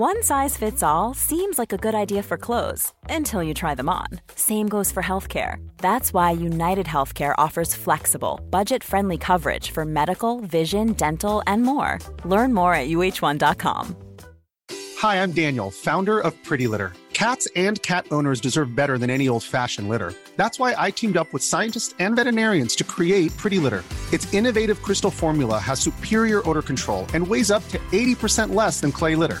One size fits all seems like a good idea for clothes until you try them on. Same goes for healthcare. That's why United Healthcare offers flexible, budget friendly coverage for medical, vision, dental, and more. Learn more at uh1.com. Hi, I'm Daniel, founder of Pretty Litter. Cats and cat owners deserve better than any old fashioned litter. That's why I teamed up with scientists and veterinarians to create Pretty Litter. Its innovative crystal formula has superior odor control and weighs up to 80% less than clay litter.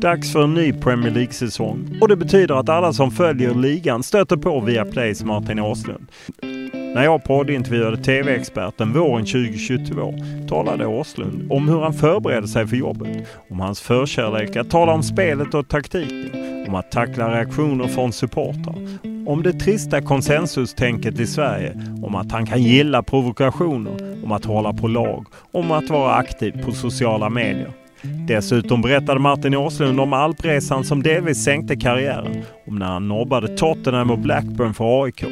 Dags för en ny Premier League-säsong och det betyder att alla som följer ligan stöter på via Plays Martin Åslund. När jag poddintervjuade TV-experten våren 2022 talade Åslund om hur han förbereder sig för jobbet, om hans förkärlek att tala om spelet och taktiken, om att tackla reaktioner från supportrar, om det trista konsensustänket i Sverige, om att han kan gilla provokationer, om att hålla på lag, om att vara aktiv på sociala medier. Dessutom berättade Martin Åslund om alpresan som delvis sänkte karriären, om när han nobbade Tottenham och Blackburn för AIK,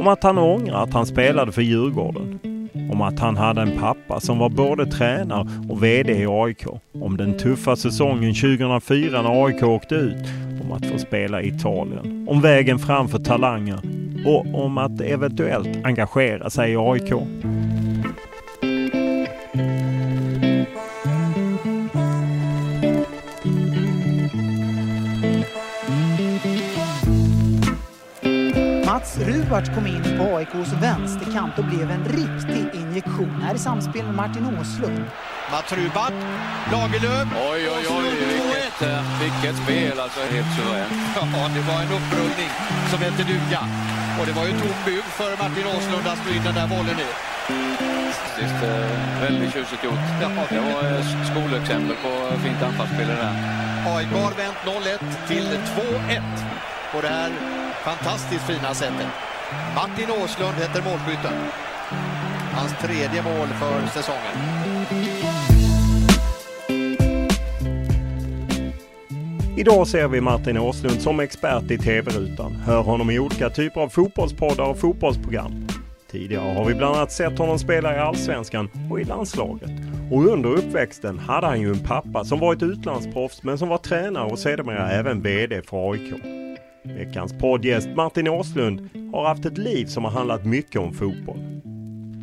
om att han ångrar att han spelade för Djurgården, om att han hade en pappa som var både tränare och VD i AIK, om den tuffa säsongen 2004 när AIK åkte ut, om att få spela i Italien, om vägen fram för talanger och om att eventuellt engagera sig i AIK. Mats Rubart kom in på AIKs vänsterkant och blev en riktig injektion. Här i samspel med Martin Åslund. Mats Rubart, Lagerlöf. Oj, oj, oj, vilket, eh, vilket spel alltså. Helt suveränt. Ja, det var en upprullning som hette duga. Och det var ju tom bud för Martin Åslund att slå in den där bollen i. Faktiskt eh, väldigt tjusigt gjort. Ja, Det var ett skolexempel på fint anfallsspel det där. AIK har vänt 0-1 till 2-1 på det här fantastiskt fina sättet. Martin Åslund heter målskytten. Hans tredje mål för säsongen. Idag ser vi Martin Åslund som expert i TV-rutan, hör honom i olika typer av fotbollspoddar och fotbollsprogram. Tidigare har vi bland annat sett honom spela i Allsvenskan och i landslaget. Och under uppväxten hade han ju en pappa som varit utlandsproffs men som var tränare och sedermera även VD för AIK. Veckans poddgäst Martin Åslund har haft ett liv som har handlat mycket om fotboll.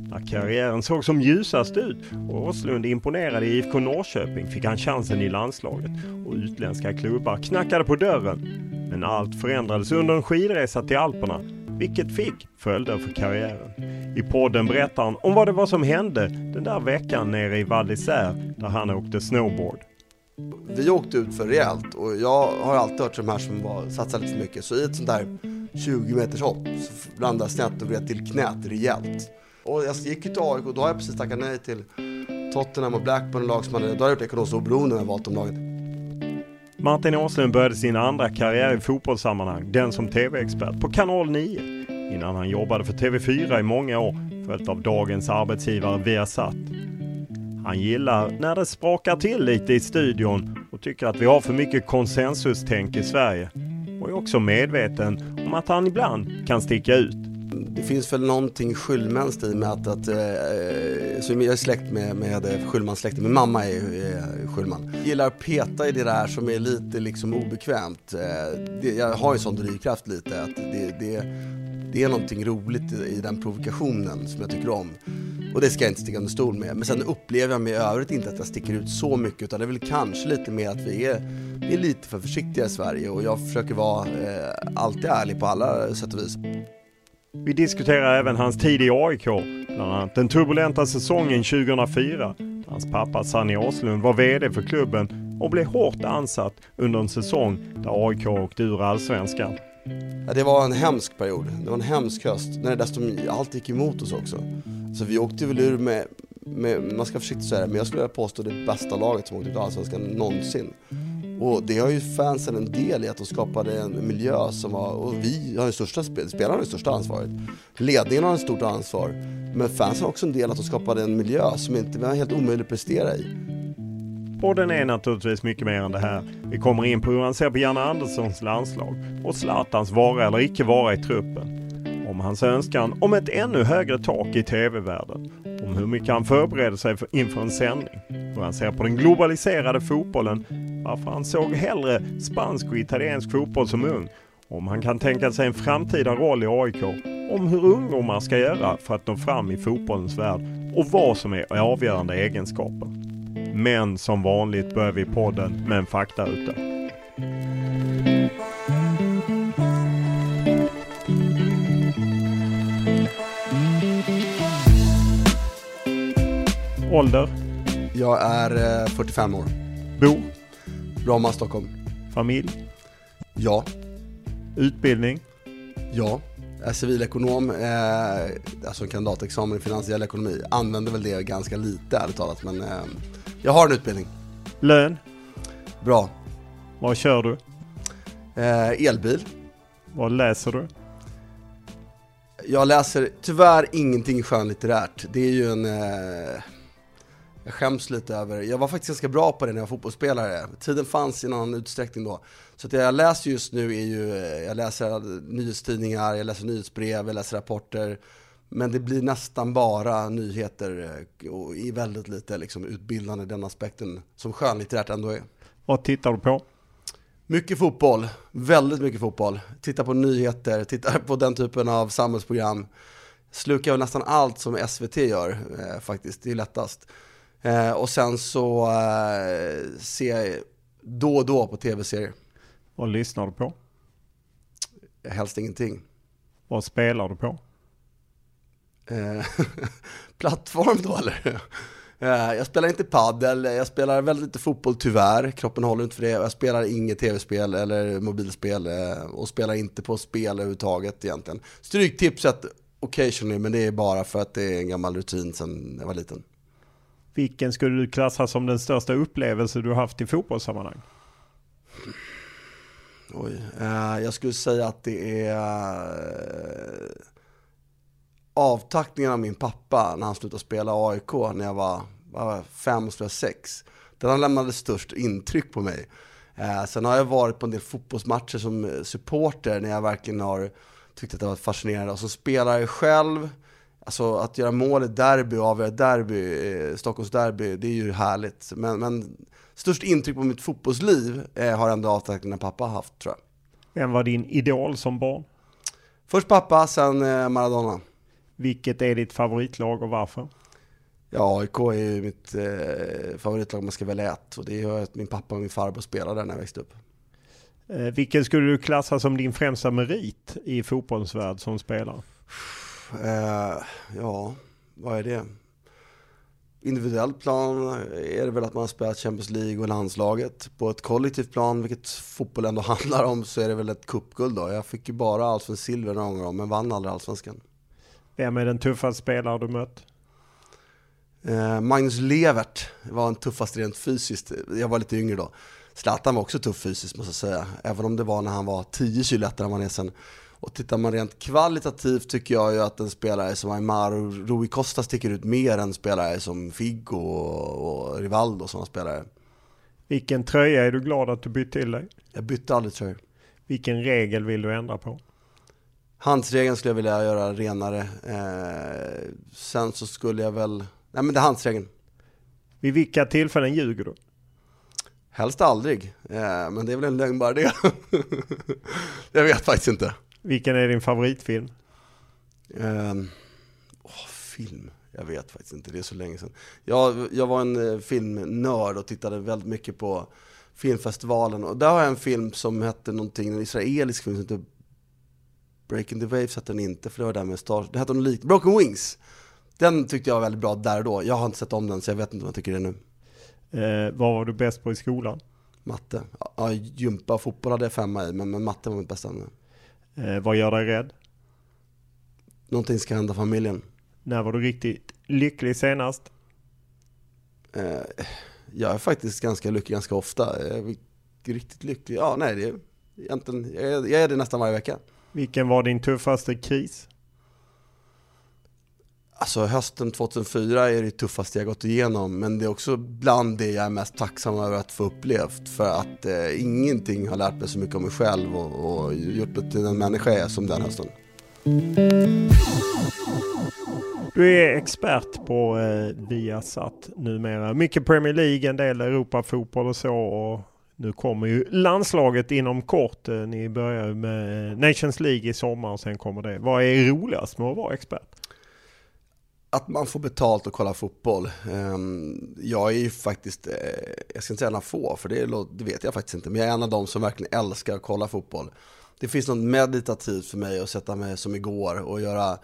När karriären såg som ljusast ut och Åslund imponerade i IFK Norrköping fick han chansen i landslaget och utländska klubbar knackade på dörren. Men allt förändrades under en skidresa till Alperna, vilket fick följder för karriären. I podden berättar han om vad det var som hände den där veckan nere i Val d'Isère där han åkte snowboard. Vi åkte ut för rejält och jag har alltid hört till de här som var, satsar lite för mycket. Så i ett sånt där 20 meters hopp så landade jag snett och vred till knät rejält. Och jag gick ju till AIK och då har jag precis tackat nej till Tottenham och Blackburn och lag som hade, då har jag gjort ekonomiskt oberoende när jag valt de lagen. Martin Åslund började sin andra karriär i fotbollssammanhang, den som TV-expert, på kanal 9. Innan han jobbade för TV4 i många år, följt av dagens arbetsgivare Viasat. Han gillar när det sprakar till lite i studion och tycker att vi har för mycket konsensustänk i Sverige. Och är också medveten om att han ibland kan sticka ut. Det finns väl någonting skyllmänst i med att, att eh, eh så jag är släkt med, med Skyllman-släkten, min mamma är, är Schulman. Jag gillar att peta i det där som är lite liksom obekvämt. Eh, det, jag har ju sån drivkraft lite, att det, det, det är någonting roligt i, i den provokationen som jag tycker om. Och det ska jag inte sticka under stol med. Men sen upplever jag mig i övrigt inte att jag sticker ut så mycket utan det är väl kanske lite mer att vi är, vi är lite för försiktiga i Sverige och jag försöker vara eh, alltid ärlig på alla sätt och vis. Vi diskuterar även hans tid i AIK, bland annat den turbulenta säsongen 2004. Hans pappa Sanny Åslund var VD för klubben och blev hårt ansatt under en säsong där AIK åkte ur allsvenskan. Ja, det var en hemsk period. Det var en hemsk höst när det dessutom allt gick emot oss också. Så vi åkte väl ur med, med man ska försiktigt säga det, men jag skulle vilja påstå det bästa laget som åkte ut allsvenskan någonsin. Och det har ju fansen en del i att de skapade en miljö som var, och vi har ju största, spelarna har det största ansvaret. Ledningen har ett stort ansvar. Men fansen har också en del att de skapade en miljö som inte var helt omöjlig att prestera i. Podden är naturligtvis mycket mer än det här. Vi kommer in på hur han ser på Janne Anderssons landslag och Zlatans vara eller icke vara i truppen. Om hans önskan om ett ännu högre tak i tv-världen. Om hur mycket han förbereder sig för inför en sändning. Hur han ser på den globaliserade fotbollen. Varför han såg hellre spansk och italiensk fotboll som ung. Om han kan tänka sig en framtida roll i AIK. Om hur ungdomar ska göra för att nå fram i fotbollens värld och vad som är avgörande egenskaper. Men som vanligt börjar vi podden med en faktaruta. Ålder? Jag är eh, 45 år. Bo? Bromma, Stockholm. Familj? Ja. Utbildning? Ja. Jag är civilekonom, eh, alltså en kandidatexamen i finansiell ekonomi. Använder väl det ganska lite ärligt talat, men eh, jag har en utbildning. Lön? Bra. Vad kör du? Eh, elbil. Vad läser du? Jag läser tyvärr ingenting skönlitterärt. Det är ju en... Eh, jag skäms lite över, jag var faktiskt ganska bra på det när jag var fotbollsspelare. Tiden fanns i annan utsträckning då. Så det jag läser just nu är ju, jag läser nyhetstidningar, jag läser nyhetsbrev, jag läser rapporter. Men det blir nästan bara nyheter eh, och i väldigt lite liksom utbildande den aspekten som skönlitterärt ändå är. Vad tittar du på? Mycket fotboll, väldigt mycket fotboll. Tittar på nyheter, tittar på den typen av samhällsprogram. Slukar nästan allt som SVT gör eh, faktiskt, det är lättast. Eh, och sen så eh, ser jag då och då på tv-serier. Vad lyssnar du på? Helst ingenting. Vad spelar du på? Eh, plattform då eller? Eh, jag spelar inte paddel, jag spelar väldigt lite fotboll tyvärr, kroppen håller inte för det. Jag spelar inget tv-spel eller mobilspel eh, och spelar inte på spel överhuvudtaget egentligen. Stryktipset occasionally, men det är bara för att det är en gammal rutin sedan jag var liten. Vilken skulle du klassa som den största upplevelse du haft i fotbollssammanhang? Oj, eh, jag skulle säga att det är eh, avtackningen av min pappa när han slutade spela AIK när jag var, var fem och sex. Den lämnade störst intryck på mig. Eh, sen har jag varit på en del fotbollsmatcher som supporter när jag verkligen har tyckt att det var fascinerande. Och som spelare själv, alltså att göra mål i derby och avgöra derby, eh, Stockholms derby, det är ju härligt. Men, men störst intryck på mitt fotbollsliv eh, har ändå avtackningen av pappa haft tror jag. Vem var din idol som barn? Först pappa, sen eh, Maradona. Vilket är ditt favoritlag och varför? Ja, AIK är ju mitt eh, favoritlag om man ska välja ett. Och det gör att min pappa och min farbror spelade när jag växte upp. Eh, vilken skulle du klassa som din främsta merit i fotbollens värld som spelare? Eh, ja, vad är det? Individuellt plan är det väl att man har spelat Champions League och landslaget. På ett kollektivt plan, vilket fotboll ändå handlar om, så är det väl ett cupguld då. Jag fick ju bara allsvenskt silver några gånger men vann aldrig allsvenskan. Vem är den tuffaste spelare du mött? Eh, Magnus Levert var den tuffaste rent fysiskt. Jag var lite yngre då. Zlatan var också tuff fysiskt måste jag säga. Även om det var när han var 10 kilo lättare än vad han är sen. Och tittar man rent kvalitativt tycker jag ju att en spelare som Aymar och Rui Costa sticker ut mer än spelare som Figo och, och Rivaldo och sådana spelare. Vilken tröja är du glad att du bytte till dig? Jag bytte aldrig tröjor. Vilken regel vill du ändra på? Handsregeln skulle jag vilja göra renare. Eh, sen så skulle jag väl, nej men det är handsregeln. Vid vilka tillfällen ljuger du? Helst aldrig, eh, men det är väl en lögn bara det. jag vet faktiskt inte. Vilken är din favoritfilm? Eh, oh, film? Jag vet faktiskt inte, det är så länge sedan. Jag, jag var en eh, filmnörd och tittade väldigt mycket på filmfestivalen och där har jag en film som hette någonting, en israelisk film som hette Breaking the Waves hette den inte, för det var där med Star... Det hette något likt, Broken Wings! Den tyckte jag var väldigt bra där och då. Jag har inte sett om den så jag vet inte vad jag tycker det nu. Eh, vad var du bäst på i skolan? Matte. Ja, gympa och fotboll hade jag femma i, men, men matte var mitt bästa ämne. Eh, vad gör dig rädd? Någonting ska hända familjen. När var du riktigt lycklig senast? Eh, jag är faktiskt ganska lycklig ganska ofta. Riktigt lycklig. Ja, nej, det är, egentligen, jag, är, jag är det nästan varje vecka. Vilken var din tuffaste kris? Alltså hösten 2004 är det tuffaste jag gått igenom, men det är också bland det jag är mest tacksam över att få upplevt. För att eh, ingenting har lärt mig så mycket om mig själv och, och gjort mig till den människa jag är som den hösten. Du är expert på eh, Viasat numera. Mycket Premier League, en del Europafotboll och så. Och nu kommer ju landslaget inom kort. Eh, ni börjar med eh, Nations League i sommar och sen kommer det. Vad är roligast med att vara expert? Att man får betalt att kolla fotboll. Ehm, jag är ju faktiskt, eh, jag ska inte säga en av få, för det, det vet jag faktiskt inte, men jag är en av dem som verkligen älskar att kolla fotboll. Det finns något meditativt för mig att sätta mig som igår och göra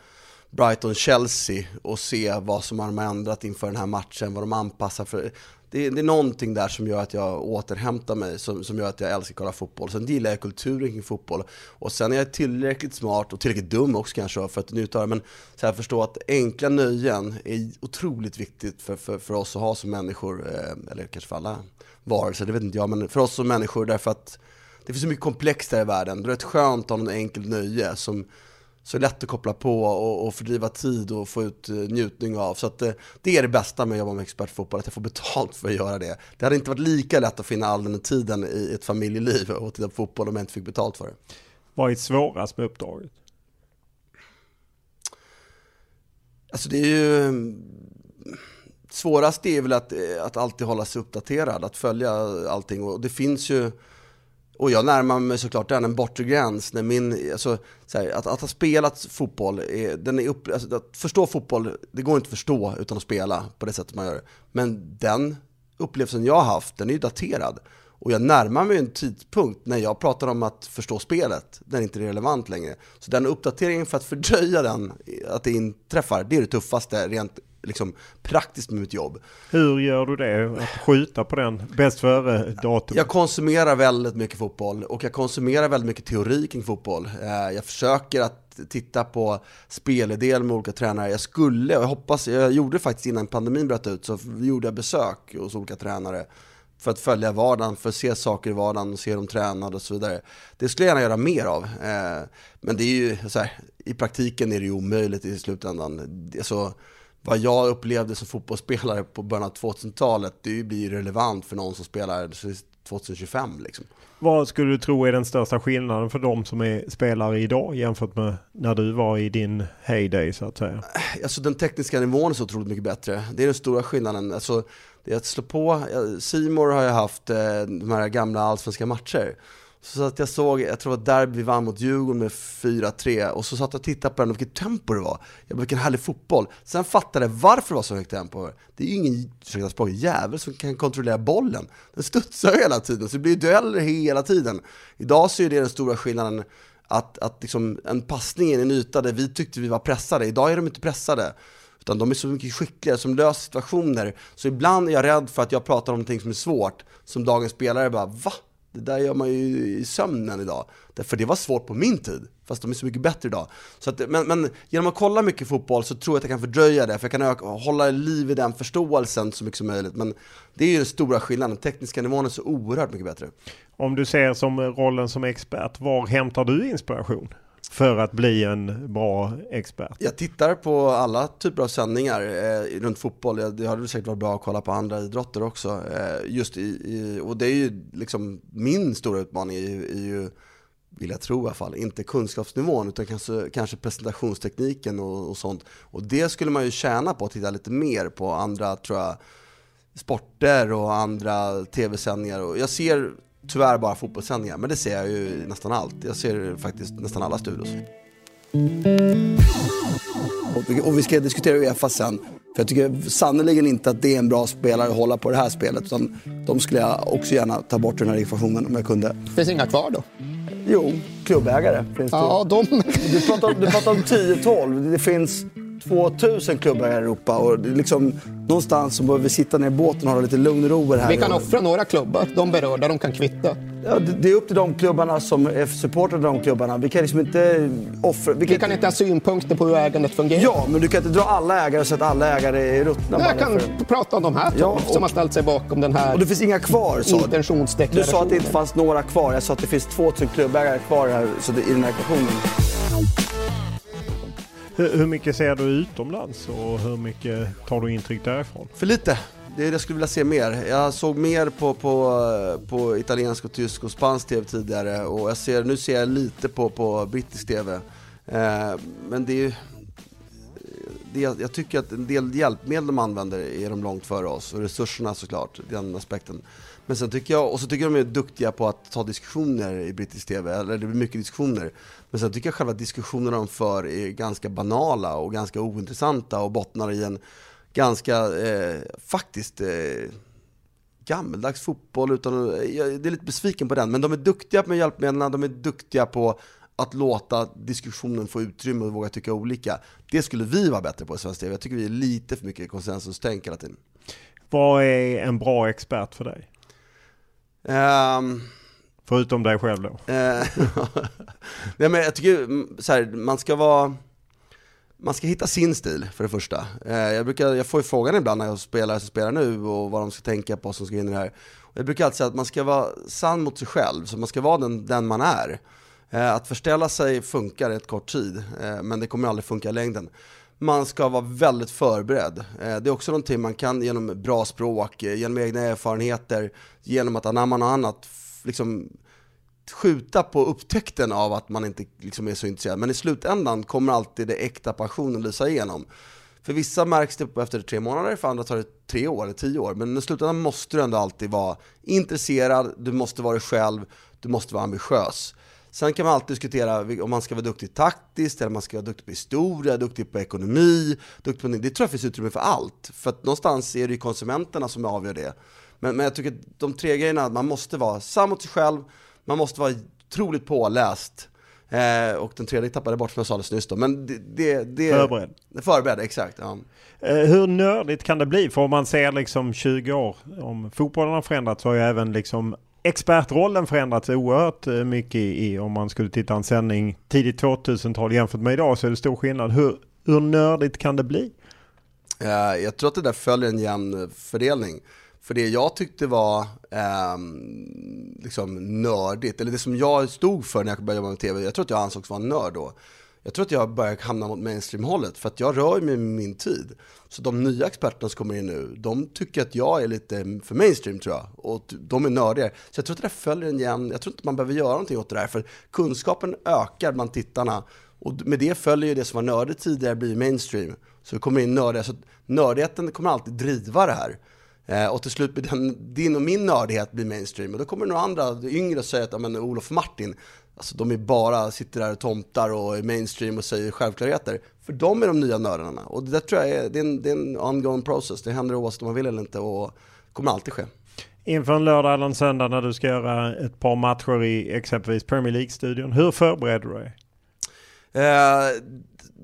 Brighton-Chelsea och se vad som har ändrat inför den här matchen, vad de anpassar för. Det, det, är någonting där som gör att jag återhämtar mig, som, som gör att jag älskar att kolla fotboll. Sen gillar jag kulturen kring fotboll. Och sen är jag tillräckligt smart och tillräckligt dum också kanske för att njuta av det. Men så här, förstå att enkla nöjen är otroligt viktigt för, för, för oss att ha som människor, eh, eller kanske för alla varelser, det vet inte jag, men för oss som människor därför att det finns så mycket komplext här i världen. Det är rätt skönt att ha någon enkel nöje som så lätt att koppla på och, och fördriva tid och få ut uh, njutning av. Så att, uh, det är det bästa med att jobba med expertfotboll, att jag får betalt för att göra det. Det hade inte varit lika lätt att finna all den tiden i ett familjeliv och titta på fotboll om jag inte fick betalt för det. Vad är svårast med uppdraget? Alltså det är ju... Svårast är väl att, eh, att alltid hålla sig uppdaterad, att följa allting. Och det finns ju och jag närmar mig såklart den, en bortre gräns. När min, alltså, här, att, att ha spelat fotboll, är, den är upp, alltså, att förstå fotboll, det går inte att förstå utan att spela på det sättet man gör. Men den upplevelsen jag har haft, den är ju daterad. Och jag närmar mig en tidpunkt när jag pratar om att förstå spelet, den är inte relevant längre. Så den uppdateringen för att fördröja den, att det inträffar, det är det tuffaste rent liksom, praktiskt med mitt jobb. Hur gör du det? Att skjuta på den bäst före datum? Jag konsumerar väldigt mycket fotboll och jag konsumerar väldigt mycket teori kring fotboll. Eh, jag försöker att titta på spelidéer med olika tränare. Jag skulle, och jag hoppas, jag gjorde faktiskt innan pandemin bröt ut, så gjorde jag besök hos olika tränare för att följa vardagen, för att se saker i vardagen, se dem tränade och så vidare. Det skulle jag gärna göra mer av. Eh, men det är ju så här, i praktiken är det ju omöjligt i slutändan. Alltså, vad jag upplevde som fotbollsspelare på början av 2000-talet, det blir relevant för någon som spelar 2025 liksom. Vad skulle du tro är den största skillnaden för de som är spelare idag jämfört med när du var i din heyday så att säga? Alltså den tekniska nivån är så otroligt mycket bättre. Det är den stora skillnaden. Alltså, det är att slå på, Simor har ju haft eh, de här gamla allsvenska matcher. Så att jag såg, jag tror att Derby vann mot Djurgården med 4-3 och så satt jag och tittade på den och vilket tempo det var. Jag bara, vilken härlig fotboll. Sen fattade jag varför det var så högt tempo. Det är ju ingen, ursäkta språk, jävel som kan kontrollera bollen. Den studsar hela tiden, så det blir dueller hela tiden. Idag så är det den stora skillnaden att, att liksom en passning i en yta där vi tyckte vi var pressade, idag är de inte pressade. Utan de är så mycket skickligare som löser situationer. Så ibland är jag rädd för att jag pratar om någonting som är svårt, som dagens spelare bara va? Det där gör man ju i sömnen idag. För det var svårt på min tid, fast de är så mycket bättre idag. Så att, men, men genom att kolla mycket fotboll så tror jag att jag kan fördröja det, för jag kan öka, hålla liv i den förståelsen så mycket som möjligt. Men det är ju den stora skillnaden, den tekniska nivån är så oerhört mycket bättre. Om du ser som rollen som expert, var hämtar du inspiration? För att bli en bra expert? Jag tittar på alla typer av sändningar eh, runt fotboll. Det hade säkert varit bra att kolla på andra idrotter också. Eh, just i, i, och det är ju liksom min stora utmaning är ju, är ju, vill jag tro i alla fall, inte kunskapsnivån utan kanske, kanske presentationstekniken och, och sånt. Och det skulle man ju tjäna på att titta lite mer på andra, tror jag, sporter och andra tv-sändningar. jag ser tyvärr bara fotbollssändningar, men det ser jag ju nästan allt. Jag ser faktiskt nästan alla studios. Och vi, och vi ska diskutera Uefa sen. För jag tycker sannerligen inte att det är en bra spelare att hålla på det här spelet. Utan de skulle jag också gärna ta bort ur den här ekvationen om jag kunde. Finns inga kvar då? Jo, klubbägare finns det. Ja, de... Du pratar, du pratar om 10-12. Det finns 2000 klubbar i Europa och liksom, någonstans så behöver vi sitta ner i båten och ha lite lugn och ro här. Vi kan offra några klubbar, de berörda, de kan kvitta. Ja, det, är upp till de klubbarna som är supportrar till de klubbarna. Vi kan liksom inte offra... Vi kan, vi kan inte ha synpunkter på hur ägandet fungerar. Ja, men du kan inte dra alla ägare så att alla ägare är ruttna. Jag kan för... prata om de här ja, och... som har ställt sig bakom den här Och det finns inga kvar, sa. Du sa att det inte fanns några kvar. Jag sa att det finns 2000 klubbägare kvar här, så det, i den här ekvationen. Hur, hur mycket ser du utomlands och hur mycket tar du intryck därifrån? För lite. Det jag skulle vilja se mer. Jag såg mer på, på, på italiensk och tysk och spansk tv tidigare och jag ser, nu ser jag lite på, på brittisk tv. Eh, men det är det, jag tycker att en del hjälpmedel de använder är de långt före oss och resurserna såklart, den aspekten. Men sen tycker jag, och så tycker jag de är duktiga på att ta diskussioner i brittisk TV, eller det blir mycket diskussioner. Men sen tycker jag själva diskussionerna de för är ganska banala och ganska ointressanta och bottnar i en ganska, eh, faktiskt, eh, gammeldags fotboll. Utan, jag är lite besviken på den, men de är duktiga med hjälpmedlen, de är duktiga på att låta diskussionen få utrymme och våga tycka olika. Det skulle vi vara bättre på i svensk TV. Jag tycker vi är lite för mycket konsensustänk hela tiden. Vad är en bra expert för dig? Um, Förutom dig själv då? Eh, Nej men jag tycker mm, så här, man ska vara man ska hitta sin stil för det första. Eh, jag, brukar, jag får ju frågan ibland när jag spelar som spelar nu och vad de ska tänka på som ska in i det här. Jag brukar alltid säga att man ska vara sann mot sig själv, så man ska vara den, den man är. Eh, att förställa sig funkar ett kort tid, men det kommer aldrig funka i längden man ska vara väldigt förberedd. Det är också någonting man kan genom bra språk, genom egna erfarenheter, genom att anamma något annat, liksom skjuta på upptäckten av att man inte liksom är så intresserad. Men i slutändan kommer alltid det äkta passionen lysa igenom. För vissa märks det efter tre månader, för andra tar det tre år eller tio år. Men i slutändan måste du ändå alltid vara intresserad, du måste vara dig själv, du måste vara ambitiös. Sen kan man alltid diskutera om man ska vara duktig taktiskt, eller man ska vara duktig på historia, duktig på ekonomi, duktig på... Det tror jag finns utrymme för allt. För att någonstans är det ju konsumenterna som avgör det. Men, men jag tycker att de tre grejerna, man måste vara sann mot sig själv, man måste vara otroligt påläst, Eh, och den tredje tappade bort som jag sa alldeles nyss då. Men det, det, det, förberedd. Förberedd, exakt. Ja. Eh, hur nördigt kan det bli? För om man ser liksom 20 år, om fotbollen har förändrats så har ju även liksom expertrollen förändrats oerhört eh, mycket i, om man skulle titta en sändning tidigt 2000-tal jämfört med idag så är det stor skillnad. Hur, hur nördigt kan det bli? Uh, jag tror att det där följer en jämn fördelning. För det jag tyckte var eh, liksom nördigt, eller det som jag stod för när jag började jobba med TV, jag tror att jag ansågs vara en nörd då. Jag tror att jag börjar hamna mot mainstream-hållet för att jag rör mig med min tid. Så de nya experterna som kommer in nu, de tycker att jag är lite för mainstream tror jag. Och de är nördigare. Så jag tror att det där följer en jämn, jag tror inte man behöver göra någonting åt det där. För kunskapen ökar bland tittarna. Och med det följer ju det som var nördigt tidigare blir mainstream. Så det kommer in nördiga, så nördigheten kommer alltid driva det här. Eh, och till slut blir den, din och min nördighet blir mainstream. Och då kommer några andra yngre säger att men, Olof Martin, Alltså de är bara, sitter där och tomtar och är mainstream och säger självklarheter. För de är de nya nördarna. Och det där tror jag är, det är, en, det är en ongoing process. Det händer oavsett om man vill eller inte och kommer alltid ske. Inför en lördag eller en söndag när du ska göra ett par matcher i exempelvis Premier League-studion. Hur förbereder du dig? Eh,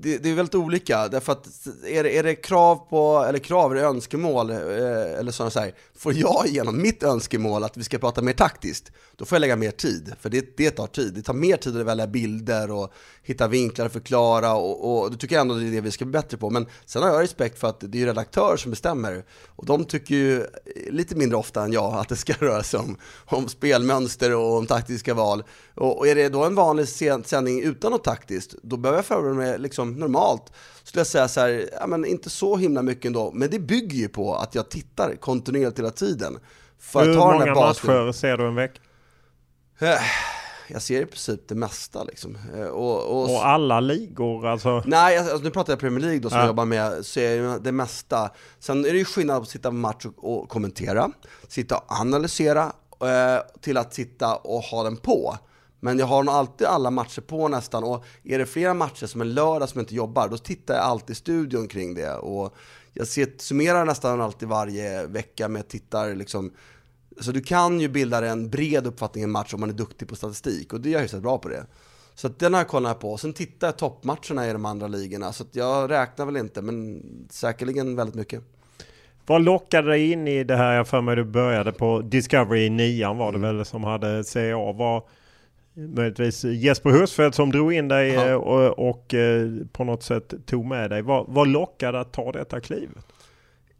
det, det, är väldigt olika, därför att är det, är det krav på, eller krav, eller önskemål, eh, eller sådana så här, får jag igenom mitt önskemål att vi ska prata mer taktiskt, då får jag lägga mer tid, för det, det tar tid. Det tar mer tid att välja bilder och hitta vinklar och förklara och, och det tycker jag ändå det är det vi ska bli bättre på. Men sen har jag respekt för att det är redaktörer som bestämmer och de tycker ju lite mindre ofta än jag att det ska röra sig om, om spelmönster och om taktiska val. Och, och är det då en vanlig sändning utan något taktiskt, då behöver jag förbereda mig liksom normalt. Skulle jag säga så här, ja, men inte så himla mycket ändå, men det bygger ju på att jag tittar kontinuerligt hela tiden. För Hur många matcher ser du en vecka? Eh, jag ser i princip det mesta liksom. Eh, och, och, och alla ligor alltså? Nej, alltså, nu pratar jag Premier League då som ja. jag jobbar med, så är det det mesta. Sen är det ju skillnad på att sitta på match och, och kommentera, sitta och analysera, eh, till att sitta och ha den på. Men jag har nog alltid alla matcher på nästan och är det flera matcher som en lördag som jag inte jobbar, då tittar jag alltid i studion kring det. Och jag ser, summerar nästan alltid varje vecka med tittar liksom, så du kan ju bilda dig en bred uppfattning i en match om man är duktig på statistik och det är jag hyfsat bra på det. Så att den har jag kollat på. Sen tittar jag toppmatcherna i de andra ligorna. Så jag räknar väl inte, men säkerligen väldigt mycket. Vad lockade dig in i det här? Jag för mig du började på Discovery i nian var det Mm. väl som hade CA. Var möjligtvis Jesper Husfeldt som drog in dig Ja. eh, och, och eh, på något sätt tog med dig. Vad, vad lockade att ta detta klivet?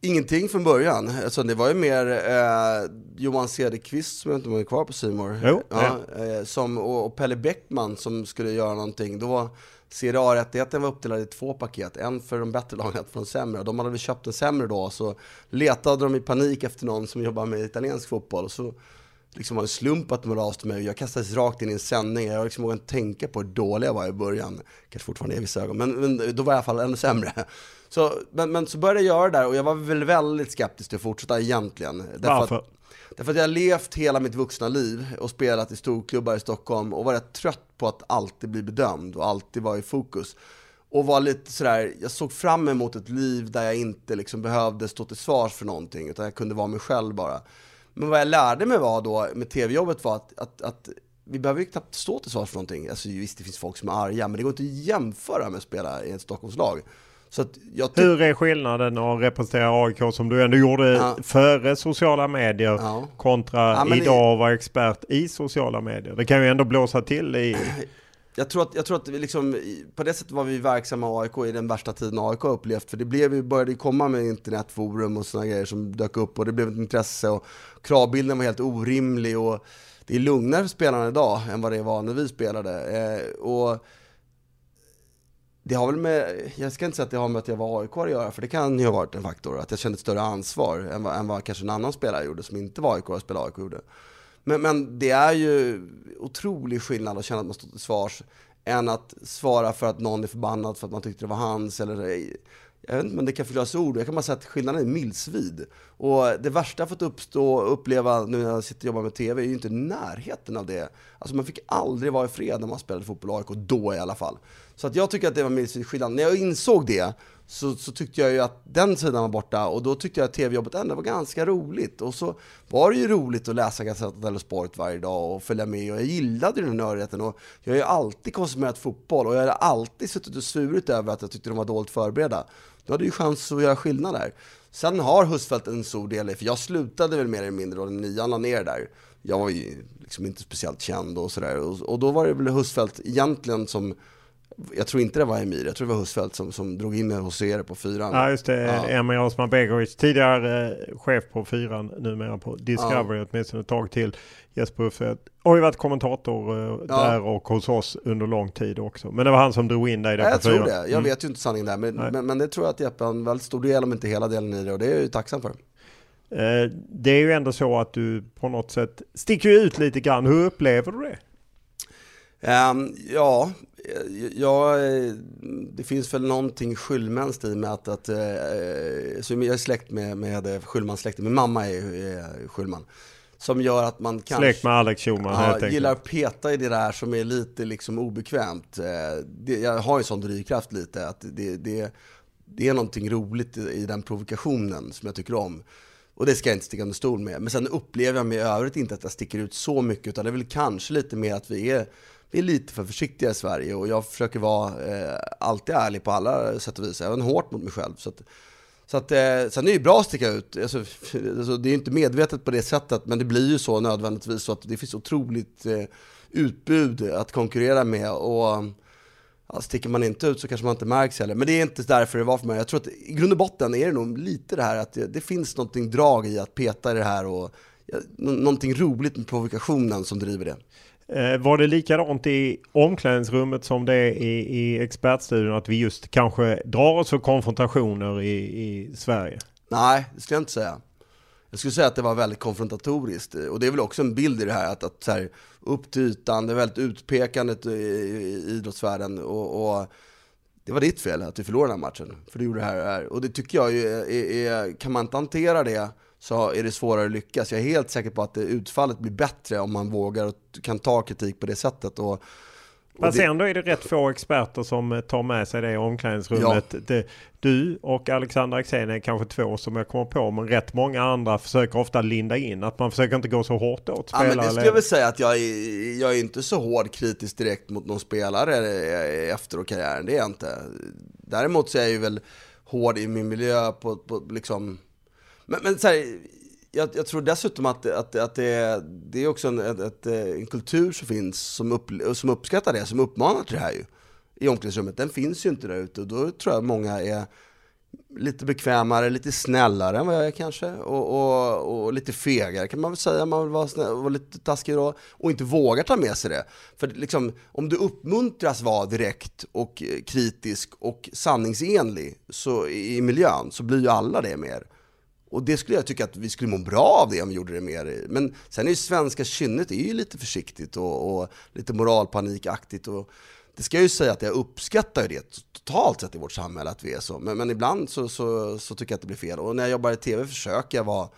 Ingenting från början. Alltså, det var ju mer eh, Johan Cederqvist, som jag inte var kvar på Simor. Jo, ja, eh, som, och, och Pelle Bäckman som skulle göra någonting. Då var Serie A-rättigheten var uppdelad i två paket. En för de bättre lagen, ett för de sämre. De hade väl köpt en sämre då, så letade de i panik efter någon som jobbar med italiensk fotboll. Och så liksom var det slump att de hörde av sig till mig. Jag kastades rakt in i en sändning. Jag liksom vågade inte tänka på hur dålig jag var i början. Kanske fortfarande är i vissa ögon, men, men då var jag i alla fall ännu sämre. Så, men, men så började jag göra det där och jag var väl väldigt skeptisk till att fortsätta egentligen. Därför Varför? Att, därför att jag har levt hela mitt vuxna liv och spelat i storklubbar i Stockholm och var rätt trött på att alltid bli bedömd och alltid vara i fokus. Och var lite sådär, jag såg fram emot ett liv där jag inte liksom behövde stå till svars för någonting, utan jag kunde vara mig själv bara. Men vad jag lärde mig var då med tv-jobbet var att, att, att vi behöver ju knappt stå till svars för någonting. Alltså visst, det finns folk som är arga, men det går inte att jämföra med att spela i ett Stockholmslag. Så Hur är skillnaden att representera AIK som du ändå gjorde Ja. före sociala medier Ja. kontra Ja, idag att vara expert i sociala medier? Det kan ju ändå blåsa till i... Jag tror att, jag tror att vi liksom, på det sättet var vi verksamma i AIK i den värsta tiden AIK har upplevt. För det blev började ju komma med internetforum och sådana grejer som dök upp och det blev ett intresse och kravbilden var helt orimlig och det är lugnare för spelarna idag än vad det var när vi spelade. Eh, och det har väl med, jag ska inte säga att det har med att jag var AIK att göra, för det kan ju ha varit en faktor, att jag kände ett större ansvar än vad, än vad kanske en annan spelare gjorde som inte var AIK och spelade AIK gjorde. Men, men det är ju otrolig skillnad att känna att man står till svars än att svara för att någon är förbannad för att man tyckte det var hans eller jag vet inte, men det kan förklaras ord. Jag kan bara säga att skillnaden är milsvid. Och det värsta jag fått uppstå och uppleva nu när jag sitter och jobbar med TV är ju inte i närheten av det. Alltså man fick aldrig vara i fred när man spelade fotboll i AIK, då i alla fall. Så att jag tycker att det var milsvid skillnad. När jag insåg det så, så tyckte jag ju att den sidan var borta och då tyckte jag att tv-jobbet ändå var ganska roligt. Och så var det ju roligt att läsa Gazzetta dello Sport varje dag och följa med och jag gillade ju den nördigheten och jag har ju alltid konsumerat fotboll och jag har alltid suttit och svurit över att jag tyckte de var dåligt förberedda. Du hade ju chans att göra skillnad där. Sen har Husfeldt en stor del i, för jag slutade väl mer eller mindre då nian la ner där. Jag var ju liksom inte speciellt känd och sådär. Och, och då var det väl Husfeldt egentligen som jag tror inte det var Emir, jag tror det var Husfeldt som, som drog in mig hos er på fyran. Ja just det, Ja. Emir Osman Begovic, tidigare eh, chef på fyran, numera på Discovery åtminstone ett tag till. Jesper Husfeldt har ju varit kommentator eh, Ja. där och hos oss under lång tid också. Men det var han som drog in dig där Ja, på jag tror fyran. det. Jag Mm. vet ju inte sanningen där, men, men, men det tror jag att Jeppe en väldigt stor del, om inte hela delen i det, och det är jag ju tacksam för. Eh, Det är ju ändå så att du på något sätt sticker ut lite grann. Hur upplever du det? Ehm, ja, ja, eh, det finns väl någonting skyllmänskt i med att, att eh, så jag är släkt med, med Skyllman-släkten, min mamma är, Skyllman. Som gör att man kanske... Släkt med Alex Schulman helt Ja, gillar att peta i det där som är lite liksom obekvämt. Eh, Det, jag har ju sån drivkraft lite, att det, det, det är någonting roligt i, i den provokationen som jag tycker om. Och det ska jag inte sticka under stol med. Men sen upplever jag mig i övrigt inte att jag sticker ut så mycket, utan det är väl kanske lite mer att vi är, vi är lite för försiktiga i Sverige och jag försöker vara eh, alltid ärlig på alla sätt och vis, även hårt mot mig själv. Så att, så att, eh, sen är det ju bra att sticka ut, alltså, alltså, det är ju inte medvetet på det sättet, men det blir ju så nödvändigtvis så att det finns otroligt eh, utbud att konkurrera med och ja, sticker man inte ut så kanske man inte märks heller. Men det är inte därför det var för mig. Jag tror att i grund och botten är det nog lite det här att det, det finns någonting drag i att peta i det här och ja, någonting roligt med provokationen som driver det. Eh, Var det likadant i omklädningsrummet som det är i, i expertstudion? Att vi just kanske drar oss för konfrontationer i, i Sverige? Nej, det skulle jag inte säga. Jag skulle säga att det var väldigt konfrontatoriskt. Och det är väl också en bild i det här, att, att så här, upp till ytan, det är väldigt utpekandet i, i idrottsvärlden. Och, och det var ditt fel att du förlorade den här matchen, för du gjorde det här och det här. Och det tycker jag ju är, är, kan man inte hantera det så är det svårare att lyckas. Jag är helt säker på att utfallet blir bättre om man vågar och kan ta kritik på det sättet. Och, Fast det... ändå är det rätt få experter som eh, tar med sig det i omklädningsrummet. Ja. Det, du och Alexander Axén är kanske två som jag kommer på. Men rätt många andra försöker ofta linda in. Att man försöker inte gå så hårt åt spelare. Ja, men det skulle jag väl säga att jag är, jag är inte så hård kritisk direkt mot någon spelare efter karriären. Det är jag inte. Däremot så är jag ju väl hård i min miljö på, på liksom... Men, men så här, jag, jag, tror dessutom att, att, att det, är, det är också en, ett, en kultur som finns som, upp, som uppskattar det, som uppmanar till det här ju. I omklädningsrummet. Den finns ju inte där ute och då tror jag många är lite bekvämare, lite snällare än vad jag är kanske. Och, och, och lite fegare kan man väl säga, man vill vara, snäll, vara lite taskig då. Och inte vågar ta med sig det. För liksom, om du uppmuntras vara direkt och eh, kritisk och sanningsenlig så, i miljön så blir ju alla det mer. Och det skulle jag tycka att vi skulle må bra av det om vi gjorde det mer. Men sen är ju svenska kynnet är ju lite försiktigt och, och lite moralpanikaktigt. Och det ska jag ju säga att jag uppskattar det totalt sett i vårt samhälle att vi är så. Men, men ibland så, så, så, tycker jag att det blir fel. Och när jag jobbar i TV försöker jag vara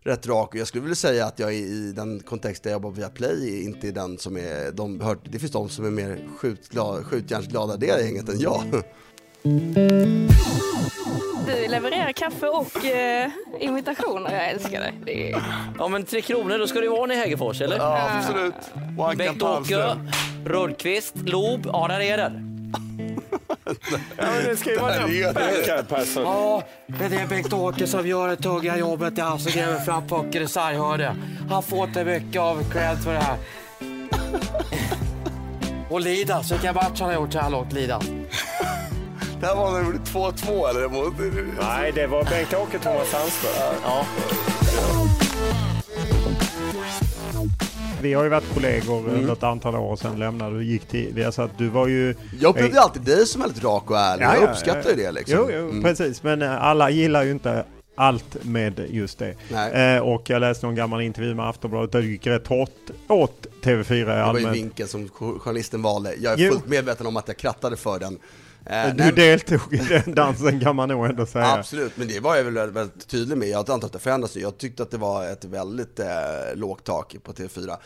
rätt rak. Och jag skulle vilja säga att jag i den kontext där jag jobbar via Play inte är den som är... De, hör, det finns de som är mer skjutjärnsglada det gänget än jag. Du levererar kaffe och eh, imitationer. Jag älskar det. det är... Ja, men Tre Kronor, då ska det vara i Hägerfors, eller? Ja, absolut. Bengt-Åke, Rödqvist, Lob. Ja, där är den. Ja, men det ska ju vara. Ja, det är Bengt-Åke som gör det tunga jobbet. Det är han som gräver fram pucken i sarghörde. Han får inte mycket av cred för det här. Och Lidas, vilka matcher han har gjort så här långt, Lidas. Det här var när det gjorde 2-2 eller? Nej, det var Bengt-Åke Thomas Sandström. Ja. Vi har ju varit kollegor mm. under ett antal år och sen lämnade du och gick till Viasat. Du var ju... Jag upplevde ju alltid dig som väldigt rak och ärlig. Ja, jag uppskattar ja, ju det liksom. Jo, jo mm. precis. Men eh, alla gillar ju inte allt med just det. Eh, och jag läste någon gammal intervju med Aftonbladet där det gick rätt hårt åt TV4 i allmänhet. Det var ju vinkeln som journalisten valde. Jag är jo. fullt medveten om att jag krattade för den. Eh, du deltog i den dansen kan man nog ändå säga. Absolut, men det var jag väl väldigt tydlig med. Jag inte att det förändras Jag tyckte att det var ett väldigt eh, lågt tak på TV4.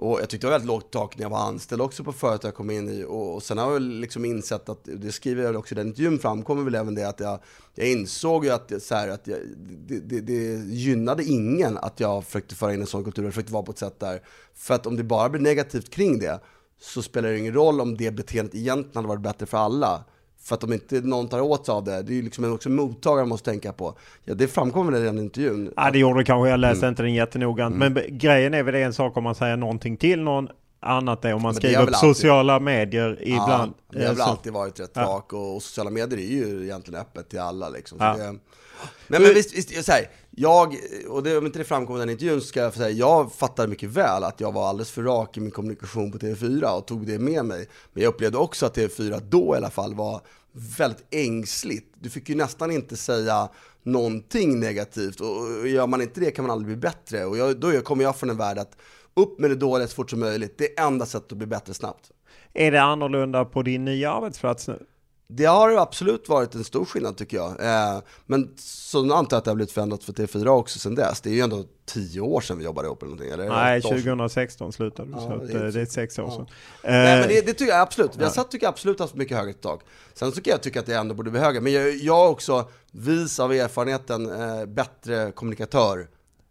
Och jag tyckte det var väldigt lågt tak när jag var anställd också på företag jag kom in i. Och, och sen har jag liksom insett att, det skriver jag också i den intervjun, framkommer väl även det att jag, jag insåg ju att, så här, att jag, det, det, det, gynnade ingen att jag försökte föra in en sån kultur, jag försökte vara på ett sätt där. För att om det bara blir negativt kring det, så spelar det ingen roll om det beteendet egentligen hade varit bättre för alla. För att om inte någon tar åt sig av det, det är ju liksom också mottagaren måste tänka på. Ja, det framkommer väl i den intervjun. Ja, det gjorde det kanske. Jag läste mm. inte den jättenoggrant. Mm. Men grejen är väl det en sak om man säger någonting till någon annat är om man skriver på sociala medier ibland. Ja, det har väl alltid varit rätt rak ja. och, sociala medier är ju egentligen öppet till alla liksom. Ja. Det, nej men visst, visst så här, jag, och det, om inte det framkommer i den intervjun, ska jag säga, jag fattar mycket väl att jag var alldeles för rak i min kommunikation på TV4 och tog det med mig. Men jag upplevde också att TV4 då i alla fall var väldigt ängsligt. Du fick ju nästan inte säga någonting negativt och gör man inte det kan man aldrig bli bättre. Och jag, då kommer jag från en värld att upp med det dåliga så fort som möjligt. Det är enda sättet att bli bättre snabbt. Är det annorlunda på din nya arbetsplats nu? Det har absolut varit en stor skillnad tycker jag. Eh, men så antar jag att det har blivit förändrat för TV4 också sen dess. Det är ju ändå tio år sedan vi jobbade ihop eller någonting. Eller? Nej, 2016 slutade du, ja, så det är, det är sex år ja. sedan. Nej, men det, det, tycker jag absolut. Vi har satt tycker jag absolut haft mycket högre tak. Sen kan jag tycka att det ändå borde bli högre. Men jag, jag är också, vis av erfarenheten, eh, bättre kommunikatör.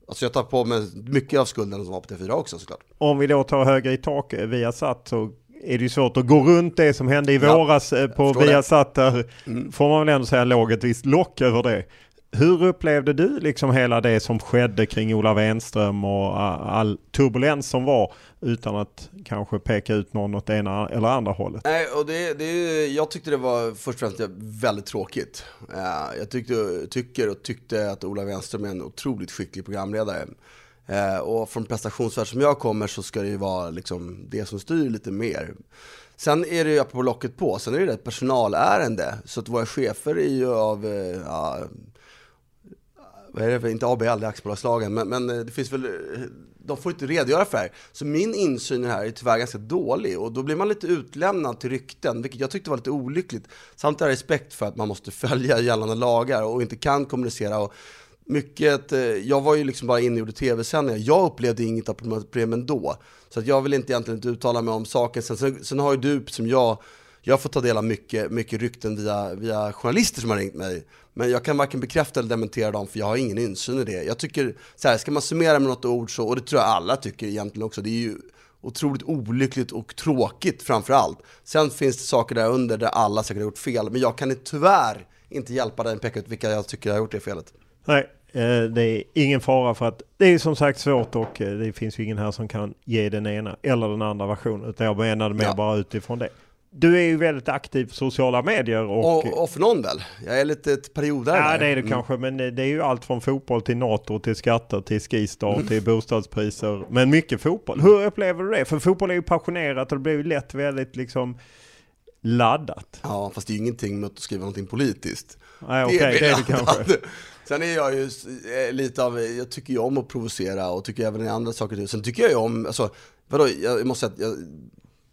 Alltså jag tar på mig mycket av skulden som var på TV4 också såklart. Om vi då tar högre i tak, vi har satt så är det ju svårt att gå runt det som hände i ja, våras eh, på Viasat. Där mm. får man väl ändå säga låg ett visst lock över det. Hur upplevde du liksom hela det som skedde kring Ola Wenström och all turbulens som var utan att kanske peka ut någon åt ena eller andra hållet? Nej, och det, det, jag tyckte det var först och främst väldigt tråkigt. Eh, jag tyckte, tycker och tyckte att Ola Wenström är en otroligt skicklig programledare. Eh, och från prestationsvärld som jag kommer så ska det ju vara liksom det som styr lite mer. Sen är det ju på locket på, sen är det ett personalärende. Så att våra chefer är ju av, eh, ja, vad är det, inte ABL, det är aktiebolagslagen, men, men eh, det finns väl, eh, de får inte redogöra för det här. Så min insyn i det här är tyvärr ganska dålig och då blir man lite utlämnad till rykten, vilket jag tyckte var lite olyckligt. Samtidigt har jag respekt för att man måste följa gällande lagar och inte kan kommunicera. Och mycket, eh, jag var ju liksom bara inne och gjorde tv-sändningar. Jag upplevde inget av problemen då. Så att jag vill inte egentligen inte uttala mig om saken. Sen, sen, sen har ju du som jag, jag har fått ta del av mycket, mycket rykten via, via journalister som har ringt mig. Men jag kan varken bekräfta eller dementera dem för jag har ingen insyn i det. Jag tycker, så här, ska man summera med något ord så, och det tror jag alla tycker egentligen också, det är ju otroligt olyckligt och tråkigt framför allt. Sen finns det saker där under där alla säkert har gjort fel, men jag kan tyvärr inte hjälpa dig att peka ut vilka jag tycker har gjort det felet. Nej, det är ingen fara för att det är som sagt svårt och eh, det finns ju ingen här som kan ge den ena eller den andra versionen. Utan jag menade mer ja. bara utifrån det. Du är ju väldigt aktiv på sociala medier. Och, och, och för någon väl? Jag är lite ett periodare. Ja det är du mm. kanske men det är ju allt från fotboll till NATO till skatter till Skistar mm. till bostadspriser. Men mycket fotboll. Hur upplever du det? För fotboll är ju passionerat och det blir ju lätt väldigt liksom laddat. Ja fast det är ju ingenting med att skriva någonting politiskt. Nej okej okay, det är det kanske. Sen är jag ju eh, lite av, eh, jag tycker ju om att provocera och tycker även i andra saker. Sen tycker jag ju om, alltså vadå, jag måste säga att jag,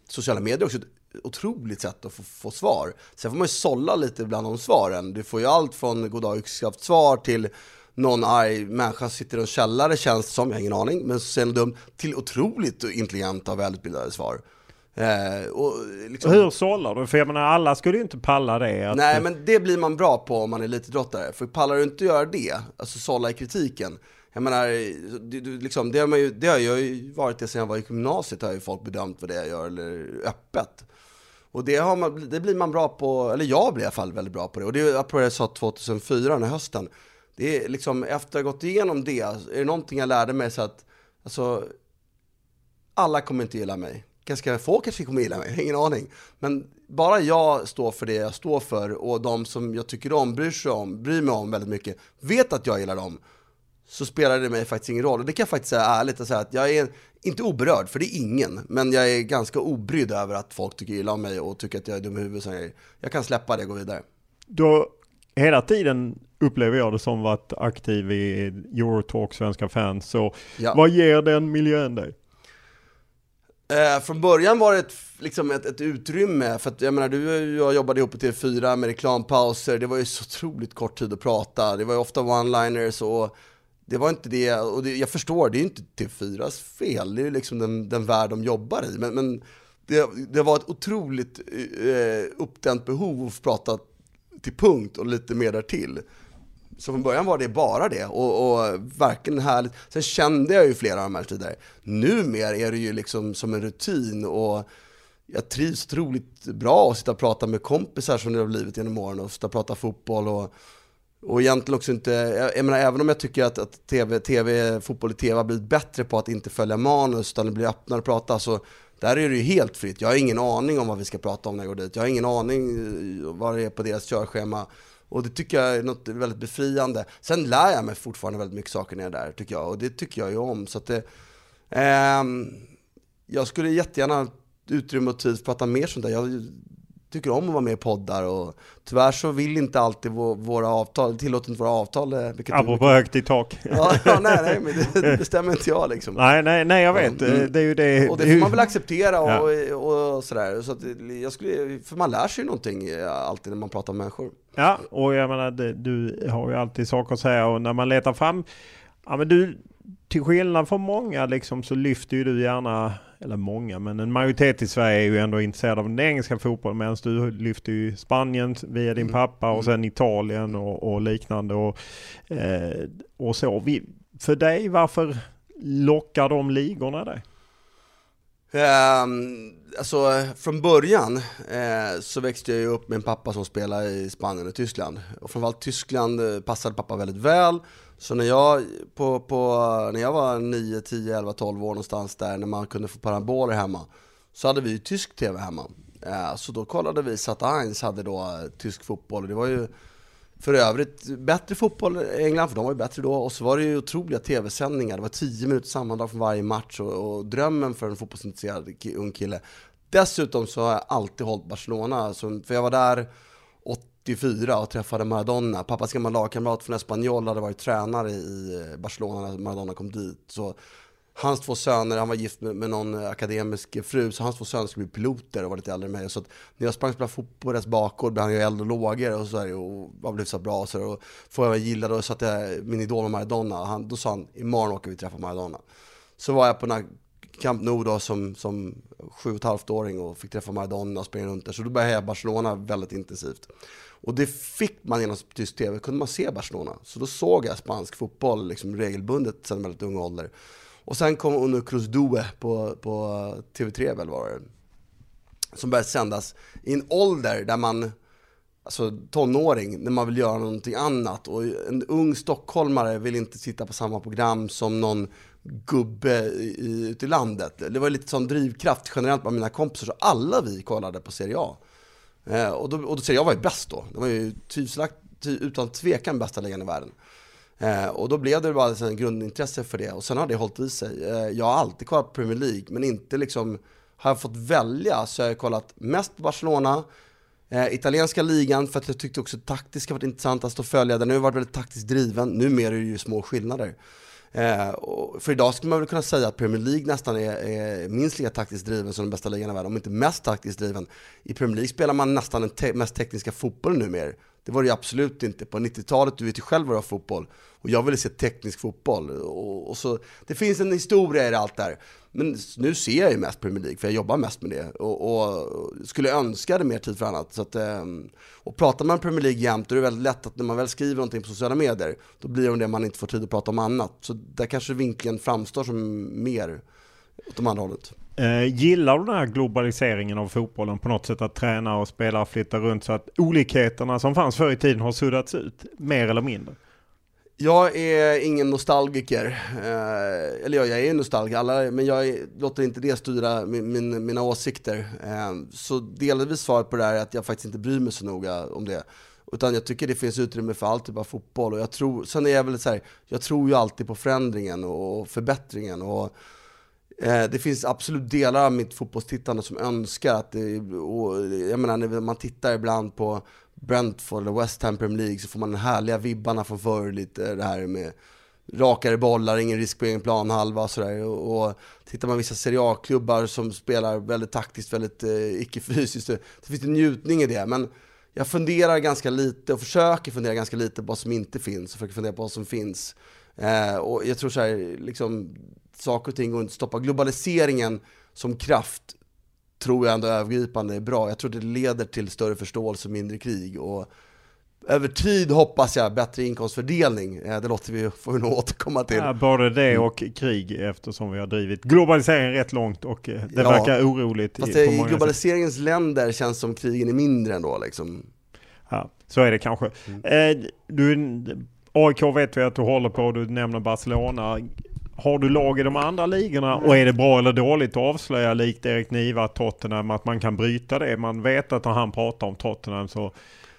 sociala medier är också ett otroligt sätt att få, få, svar. Sen får man ju sålla lite bland de svaren. Du får ju allt från goddag svar till någon arg människa sitter i en källare känns det som, jag har ingen aning, men så säger dumt, till otroligt intelligenta och välutbildade svar. Eh, och liksom... Hur sållar du? För jag menar alla skulle ju inte palla det. Att... Nej men det blir man bra på om man är elitidrottare. För pallar du inte göra det, alltså sålla i kritiken, jag menar, det, liksom, det, har man ju, det har jag ju varit det sedan jag var i gymnasiet, har ju folk bedömt vad det jag gör, eller öppet. Och det, har man, det blir man bra på, eller jag blir i alla fall väldigt bra på det. Och det är apropå det jag sa 2004, den här hösten. Det är liksom, efter att ha gått igenom det, är det någonting jag lärde mig så att, alltså, alla kommer inte gilla mig. Ganska få kanske kommer gilla mig, ingen aning. Men bara jag står för det jag står för och de som jag tycker om, bryr sig om, bryr mig om väldigt mycket, vet att jag gillar dem så spelar det mig faktiskt ingen roll. Och det kan jag faktiskt säga ärligt och säga att jag är inte oberörd, för det är ingen, men jag är ganska obrydd över att folk tycker illa om mig och tycker att jag är dum i huvudet. Jag kan släppa det och gå vidare. Då, hela tiden upplever jag det som varit aktiv i Eurotalk, Svenska fans. Så ja. vad ger den miljön dig? Eh, från början var det ett, liksom ett, ett, utrymme, för att jag menar du och jag jobbade ihop på TV4 med reklampauser, det var ju så otroligt kort tid att prata, det var ju ofta one-liners och det var inte det, och det, jag förstår, det är ju inte TV4s fel, det är ju liksom den, den värld de jobbar i. Men, men det, det, var ett otroligt eh, uppdämt behov att prata till punkt och lite mer därtill. Så från början var det bara det och, och verkligen härligt. Sen kände jag ju flera av de här tidigare. Numer är det ju liksom som en rutin och jag trivs otroligt bra att sitta och prata med kompisar som det har blivit genom åren och sitta och prata fotboll och och egentligen också inte, jag menar även om jag tycker att, att TV, TV, fotboll i TV har blivit bättre på att inte följa manus utan det blir öppnare att prata så där är det ju helt fritt. Jag har ingen aning om vad vi ska prata om när jag går dit. Jag har ingen aning eh, vad det är på deras körschema. Och det tycker jag är något väldigt befriande. Sen lär jag mig fortfarande väldigt mycket saker när jag är där tycker jag. Och det tycker jag ju om. Så att det, eh, jag skulle jättegärna utrymme och tid att prata mer sånt där. Jag tycker om att vara med i poddar och tyvärr så vill inte alltid våra avtal, tillåter inte våra avtal. Eh, Apropå högt i tak. Ja, ja, nej, nej, men det bestämmer inte jag liksom. Nej, nej, nej, jag vet. Mm. Det är ju det. Och det får man väl acceptera och, ja. och, och sådär. Så att jag skulle, för man lär sig ju någonting eh, alltid när man pratar med människor. Ja, och jag menar, du har ju alltid saker att säga och när man letar fram, ja men du, till skillnad från många liksom så lyfter ju du gärna eller många, men en majoritet i Sverige är ju ändå intresserad av den engelska fotbollen medan du lyfter ju Spanien via din mm. pappa och mm. sen Italien och, och liknande och, eh, och så. Vi, för dig, varför lockar de ligorna dig? Um, alltså från början eh, så växte jag ju upp med en pappa som spelade i Spanien och Tyskland. Och framförallt Tyskland eh, passade pappa väldigt väl. Så när jag, på, på, när jag var 9, 10, 11, 12 år någonstans där, när man kunde få paraboler hemma, så hade vi ju tysk tv hemma. Eh, så då kollade vi, Sat1 hade då eh, tysk fotboll det var ju för övrigt bättre fotboll i England, för de var ju bättre då. Och så var det ju otroliga tv-sändningar. Det var 10 minuter sammandrag från varje match och, och drömmen för en fotbollsintresserad ung kille. Dessutom så har jag alltid hållit Barcelona, så, för jag var där 84 och träffade Maradona. Pappas gamla lagkamrat från Espanyol hade varit tränare i Barcelona när Maradona kom dit. Så hans två söner, han var gift med, med någon akademisk fru, så hans två söner skulle bli piloter och var lite äldre än mig. Så att när jag sprang och spelade fotboll i deras bakgård blev han ju äldre och lågor och, så här, och var så bra. Och, så och får jag gilla då så att jag, min idol var Maradona, han, då sa han imorgon åker vi träffa Maradona. Så var jag på den här Camp Nou då som, som sju och ett halvt åring och fick träffa Maradona och springa runt där. Så då började jag heja Barcelona väldigt intensivt. Och det fick man genom tysk tv, kunde man se Barcelona. Så då såg jag spansk fotboll liksom regelbundet sedan väldigt ung ålder. Och sen kom Uno Cruz Due på, på TV3 väl var det. Som började sändas i en ålder där man, alltså tonåring, när man vill göra någonting annat. Och en ung stockholmare vill inte sitta på samma program som någon gubbe ute i landet. Det var lite sån drivkraft generellt bland mina kompisar, så alla vi kollade på Serie A. Eh, och, då, och då vad jag var ju bäst då. Det var ju tvivelakt, utan tvekan bästa ligan i världen. Eh, och då blev det bara en grundintresse för det och sen har det hållit i sig. Eh, jag har alltid kollat på Premier League men inte liksom, har jag fått välja så har jag kollat mest på Barcelona, eh, italienska ligan för att jag tyckte också taktiskt varit intressant att stå och följa. Den har varit väldigt taktiskt driven, numera är det ju små skillnader. Eh, för idag skulle man väl kunna säga att Premier League nästan är, är minst lika taktiskt driven som den bästa ligan i världen, om inte mest taktiskt driven. I Premier League spelar man nästan den te mest tekniska fotbollen numera. Det var det ju absolut inte. På 90-talet, du vet ju själv vad det var fotboll. Och jag ville se teknisk fotboll. Och, och, så, det finns en historia i allt där. Men nu ser jag ju mest Premier League, för jag jobbar mest med det. Och, och skulle önska det mer tid för annat. Så att, ehm, och pratar man Premier League jämt, då är det väldigt lätt att när man väl skriver någonting på sociala medier, då blir det det man inte får tid att prata om annat. Så där kanske vinkeln framstår som mer åt de andra hållet. Eh, gillar du den här globaliseringen av fotbollen på något sätt? Att tränare och spelare flyttar runt så att olikheterna som fanns förr i tiden har suddats ut, mer eller mindre? Jag är ingen nostalgiker, eh, eller ja, jag är nostalgiker, men jag är, låter inte det styra min, min, mina åsikter. Eh, så delvis svaret på det här är att jag faktiskt inte bryr mig så noga om det. Utan jag tycker det finns utrymme för all typ av fotboll. Och jag tror, sen är jag väl så här, jag tror ju alltid på förändringen och förbättringen. Och, Eh, det finns absolut delar av mitt fotbollstittande som önskar att det, och jag menar när man tittar ibland på Brentford eller West Ham Premier League så får man de härliga vibbarna från förr, lite det här med rakare bollar, ingen risk på egen planhalva och sådär. Och, och tittar man vissa Serie A-klubbar som spelar väldigt taktiskt, väldigt eh, icke-fysiskt, det finns en njutning i det. Men jag funderar ganska lite och försöker fundera ganska lite på vad som inte finns och försöker fundera på vad som finns. Eh, och jag tror så här, liksom, saker och ting går inte stoppa. Globaliseringen som kraft tror jag ändå övergripande är bra. Jag tror det leder till större förståelse och mindre krig. Och över tid hoppas jag bättre inkomstfördelning. Eh, det låter vi, får vi nog återkomma till. Ja, både det mm. och krig eftersom vi har drivit globaliseringen rätt långt och eh, det ja, verkar oroligt. Fast i, i globaliseringens sätt. länder känns som krigen är mindre ändå liksom. Ja, så är det kanske. Mm. Eh, du, AIK vet vi att du håller på, du nämner Barcelona. Har du lag i de andra ligorna och är det bra eller dåligt att avslöja likt Erik Niva Tottenham att man kan bryta det? Man vet att när han pratar om Tottenham så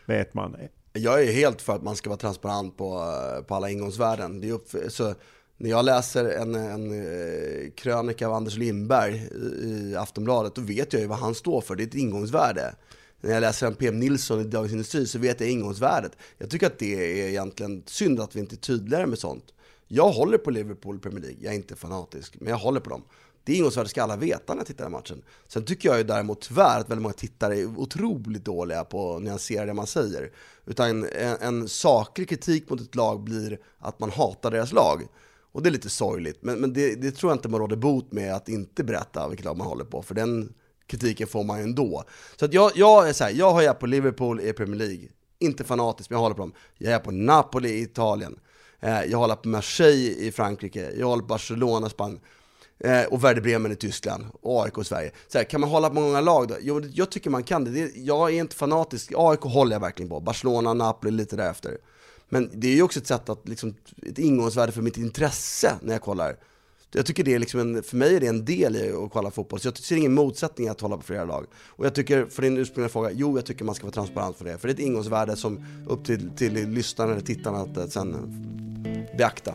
vet man. Jag är helt för att man ska vara transparent på, eh, på alla ingångsvärden. Det är upp, så när jag läser en, en eh, krönika av Anders Lindberg i Aftonbladet då vet jag ju vad han står för. Det är ett ingångsvärde. När jag läser en PM Nilsson i Dagens Industri så vet jag ingångsvärdet. Jag tycker att det är egentligen synd att vi inte är tydligare med sånt. Jag håller på Liverpool Premier League, jag är inte fanatisk, men jag håller på dem. Det är ingångsvärde ska alla veta när jag tittar på matchen. Sen tycker jag ju däremot tyvärr att väldigt många tittare är otroligt dåliga på att nyansera det man säger. Utan en, en saklig kritik mot ett lag blir att man hatar deras lag. Och det är lite sorgligt, men, men det, det, tror jag inte man råder bot med att inte berätta vilket lag man håller på, för den kritiken får man ju ändå. Så att jag, jag är så här, jag har på Liverpool i Premier League, inte fanatisk, men jag håller på dem. Jag är på Napoli i Italien. Eh, jag håller på Marseille i Frankrike, jag håller på Barcelona, Spanien eh, och Werder Bremen i Tyskland och AIK i Sverige. Så här, kan man hålla på många lag då? Jo, jag tycker man kan det. Jag är inte fanatisk, AIK håller jag verkligen på, Barcelona, Napoli lite därefter. Men det är ju också ett sätt att, liksom, ett ingångsvärde för mitt intresse när jag kollar. Jag tycker det är liksom en, för mig är det en del i att kolla fotboll, så jag ser ingen motsättning i att hålla på flera lag. Och jag tycker, för din ursprungliga fråga, jo jag tycker man ska vara transparent för det. För det är ett ingångsvärde som upp till, till lyssnaren eller tittarna att eh, sen beakta.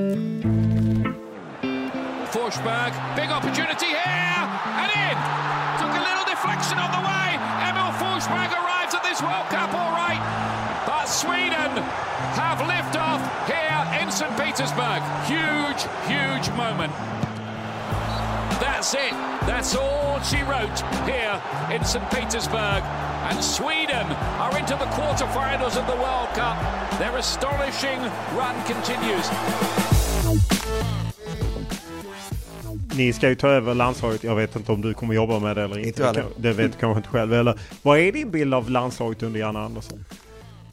Forsberg, big opportunity here and in. Took a little deflection on the way. Emil Forsberg arrives at this World Cup all right. But Sweden have liftoff here in St. Petersburg. Huge, huge moment. That's it. That's all she wrote here in St. Petersburg. And Sweden are into the quarterfinals of the World Cup. Their astonishing run continues. Ni ska ju ta över landslaget. Jag vet inte om du kommer jobba med det eller inte. Inte. Det vet du kanske inte själv. Eller, vad är din bild av landslaget under Janne Andersson?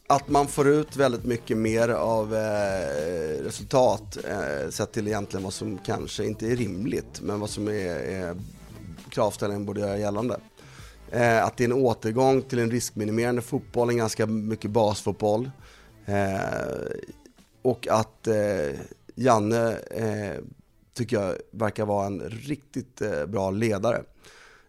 Att man får ut väldigt mycket mer av eh, resultat eh, sett till egentligen vad som kanske inte är rimligt men vad som är, är kravställningen borde göra gällande. Eh, att det är en återgång till en riskminimerande fotboll, en ganska mycket basfotboll. Eh, och att eh, Janne eh, tycker jag verkar vara en riktigt eh, bra ledare.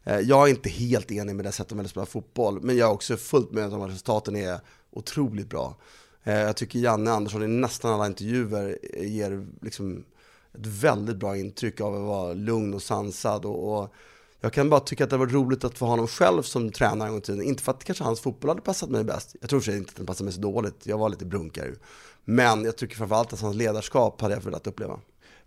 Eh, jag är inte helt enig med det sättet man spelar fotboll, men jag är också fullt medveten om att resultaten är otroligt bra. Eh, jag tycker Janne Andersson i nästan alla intervjuer ger liksom ett väldigt bra intryck av att vara lugn och sansad. Och, och jag kan bara tycka att det var roligt att få honom själv som tränare en gång i tiden. Inte för att kanske hans fotboll hade passat mig bäst. Jag tror för sig inte att den passade mig så dåligt. Jag var lite brunkare. Men jag tycker framförallt att hans ledarskap hade jag velat uppleva.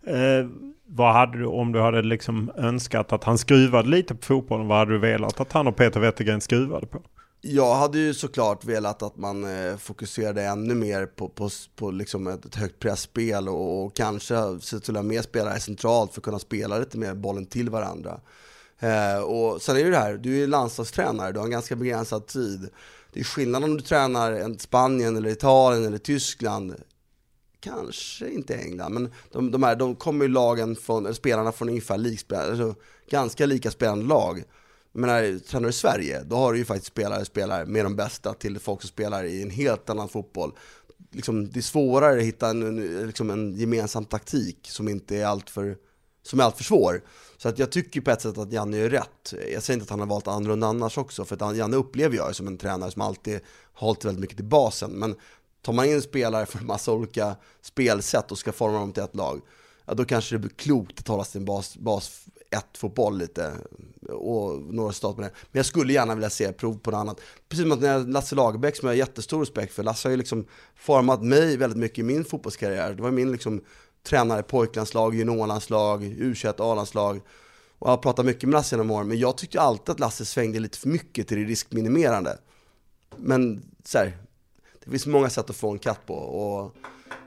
Eh, vad hade du, om du hade liksom önskat att han skruvade lite på fotbollen, vad hade du velat att han och Peter Wettergren skruvade på? Jag hade ju såklart velat att man eh, fokuserade ännu mer på, på, på liksom ett, ett högt pressspel och, och kanske se till att ha mer spelare centralt för att kunna spela lite mer bollen till varandra. Eh, och sen är det ju det här, du är landslagstränare, du har en ganska begränsad tid. Det är skillnad om du tränar Spanien eller Italien eller Tyskland. Kanske inte England, men de, de, här, de kommer ju lagen från, spelarna från ungefär likspelare, alltså ganska lika spelande lag. Men när tränar du i Sverige, då har du ju faktiskt spelare spelar med de bästa till folk som spelar i en helt annan fotboll. Liksom, det är svårare att hitta en, liksom en gemensam taktik som inte är alltför som är alltför svår. Så att jag tycker på ett sätt att Janne gör rätt. Jag säger inte att han har valt annorlunda annars också, för att Janne upplever jag som en tränare som alltid har hållit väldigt mycket till basen. Men tar man in spelare för en massa olika spelsätt och ska forma dem till ett lag, ja, då kanske det blir klokt att hålla sin bas, bas ett fotboll lite och några resultat med det. Men jag skulle gärna vilja se prov på något annat. Precis som att när Lasse Lagerbäck, som jag har jättestor respekt för, Lasse har ju liksom format mig väldigt mycket i min fotbollskarriär. Det var min liksom tränare i pojklandslag, juniorlandslag, U21, A-landslag. Och jag har pratat mycket med Lasse genom åren, men jag tyckte alltid att Lasse svängde lite för mycket till det riskminimerande. Men så här, det finns många sätt att få en katt på och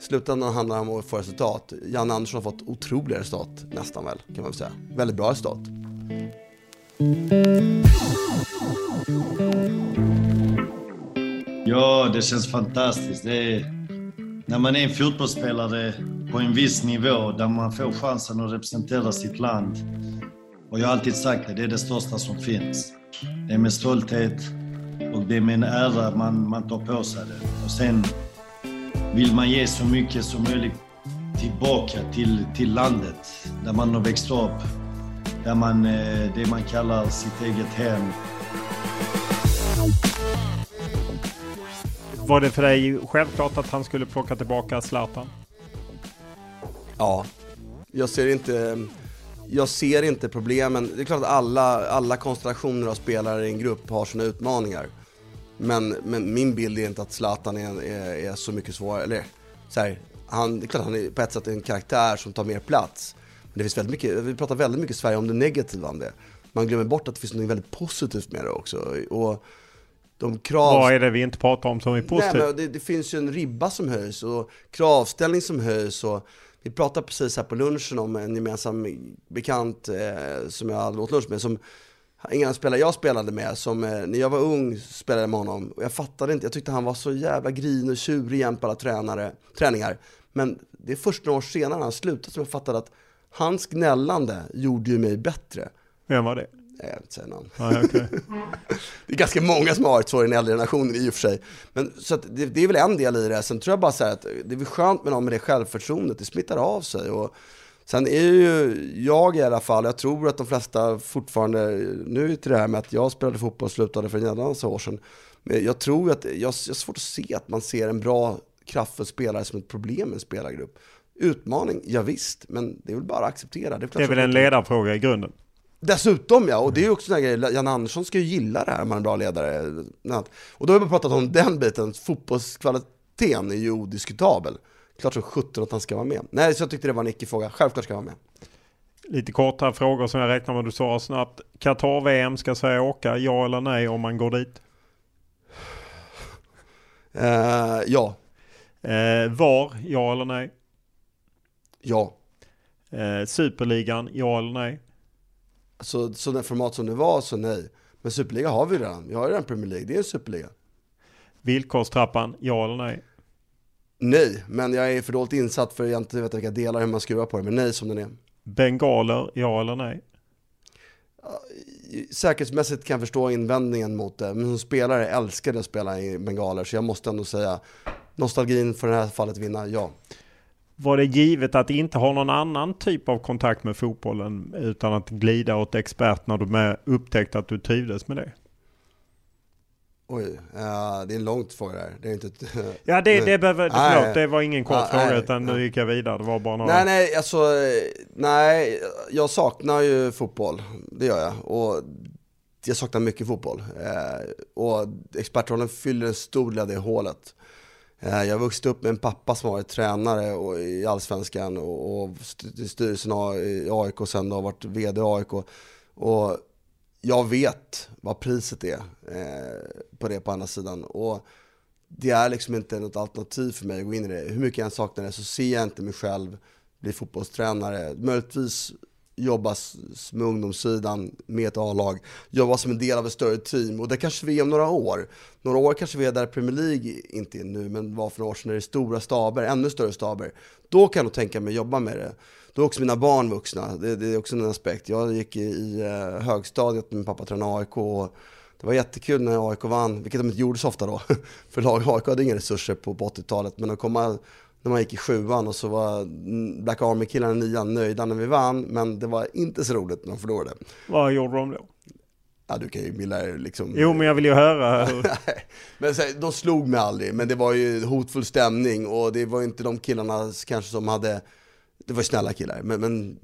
i slutändan handlar det om att få resultat. Janne Andersson har fått otroliga resultat, nästan väl, kan man väl säga. Väldigt bra resultat. Ja, det känns fantastiskt. Det är, när man är en fotbollsspelare på en viss nivå där man får chansen att representera sitt land. Och jag har alltid sagt det, det är det största som finns. Det är med stolthet och det är med en ära man, man tar på sig det. Och sen vill man ge så mycket som möjligt tillbaka till, till landet där man har växt upp. Där man, eh, det man kallar sitt eget hem. Var det för dig självklart att han skulle plocka tillbaka Zlatan? Ja, jag ser inte, jag ser inte problemen. Det är klart att alla, alla konstellationer av spelare i en grupp har sina utmaningar. Men, men min bild är inte att Zlatan är, är, är så mycket svårare. Eller, så här, han, det är klart att han är på ett sätt en karaktär som tar mer plats. Men det finns väldigt mycket, vi pratar väldigt mycket i Sverige om det negativa om det. Man glömmer bort att det finns något väldigt positivt med det också. Och de krav... Vad är det vi inte pratar om som är positivt? Nej, men det, det finns ju en ribba som höjs och kravställning som höjs. Och vi pratade precis här på lunchen om en gemensam bekant eh, som jag hade åt lunch med. Som, ingen spelare jag spelade med, som eh, när jag var ung spelade jag med honom. Och jag fattade inte, jag tyckte han var så jävla grinig och tjurig jämt på alla tränare, träningar. Men det är först några år senare han slutade som jag fattade att hans gnällande gjorde ju mig bättre. Vem var det? Nej, jag inte säga namn. Ah, okay. det är ganska många som har varit så i den äldre generationen i och för sig. Men, så det, det, är väl en del i det. Sen tror jag bara så att det är väl skönt med någon med det självförtroendet, det smittar av sig. Och sen är ju jag i alla fall, jag tror att de flesta fortfarande, nu till det här med att jag spelade fotboll och slutade för en jävla år sedan. Men jag tror att, jag, jag har svårt att se att man ser en bra kraftfull spelare som ett problem i en spelargrupp. Utmaning, ja, visst, men det är väl bara att acceptera. Det är, det är väl en ledarfråga i grunden? Dessutom ja, och det är ju också en grej, Jan Andersson ska ju gilla det här om man är en bra ledare. Och då har vi pratat om den biten, fotbollskvaliteten är ju odiskutabel. Klart som sjutton att han ska vara med. Nej, så jag tyckte det var en icke-fråga. Självklart ska han vara med. Lite korta frågor som jag räknar med du svarar snabbt. Qatar-VM, ska Sverige åka? Ja eller nej om man går dit? Uh, ja. Uh, var? Ja eller nej? Ja. Uh, Superligan? Ja eller nej? Så, sådana format som det var, så nej. Men Superliga har vi redan. Vi har redan Premier League, det är en Superliga. Villkorstrappan, ja eller nej? Nej, men jag är för dåligt insatt för jag inte vet vilka delar hur man skruvar på det. Men nej som den är. Bengaler, ja eller nej? Säkerhetsmässigt kan jag förstå invändningen mot det, men som spelare älskade jag att spela i bengaler, så jag måste ändå säga nostalgin för det här fallet vinna, ja. Var det givet att inte ha någon annan typ av kontakt med fotbollen utan att glida åt expert när du upptäckte att du trivdes med det? Oj, uh, det är en långt fråga där. Det är inte ett, Ja, det, det, behöver, förlåt, det var ingen kort ah, fråga nej, utan nu gick jag vidare. Det var bara några... Nej, nej, alltså, nej, jag saknar ju fotboll. Det gör jag. Och jag saknar mycket fotboll. Eh, och expertrollen fyller en stor del av det hålet. Eh, jag jag vuxit upp med en pappa som varit tränare i Allsvenskan och, och styrelsen i AIK och sen har varit VD i AIK. Och jag vet vad priset är eh, på det på andra sidan. Och det är liksom inte något alternativ för mig att gå in i det. Hur mycket jag än saknar det så ser jag inte mig själv bli fotbollstränare. Möjligtvis jobba med ungdomssidan med ett A-lag, jobba som en del av ett större team och det kanske vi är om några år. Några år kanske vi är där Premier League inte är nu, men var för några år sedan när det är stora staber, ännu större staber. Då kan jag nog tänka mig att jobba med det. Då är också mina barn vuxna, det, det är också en aspekt. Jag gick i, i eh, högstadiet med min pappa tränade AIK och det var jättekul när AIK vann, vilket de inte gjorde så ofta då. För AIK hade inga resurser på, på 80-talet, men att komma när man gick i sjuan och så var Black Army-killarna i nian nöjda när vi vann, men det var inte så roligt när de förlorade. Vad gjorde de då? Ja, du kan ju bilda liksom... Jo, men jag vill ju höra. men så, de slog mig aldrig, men det var ju hotfull stämning och det var ju inte de killarna kanske som hade... Det var ju snälla killar, men, men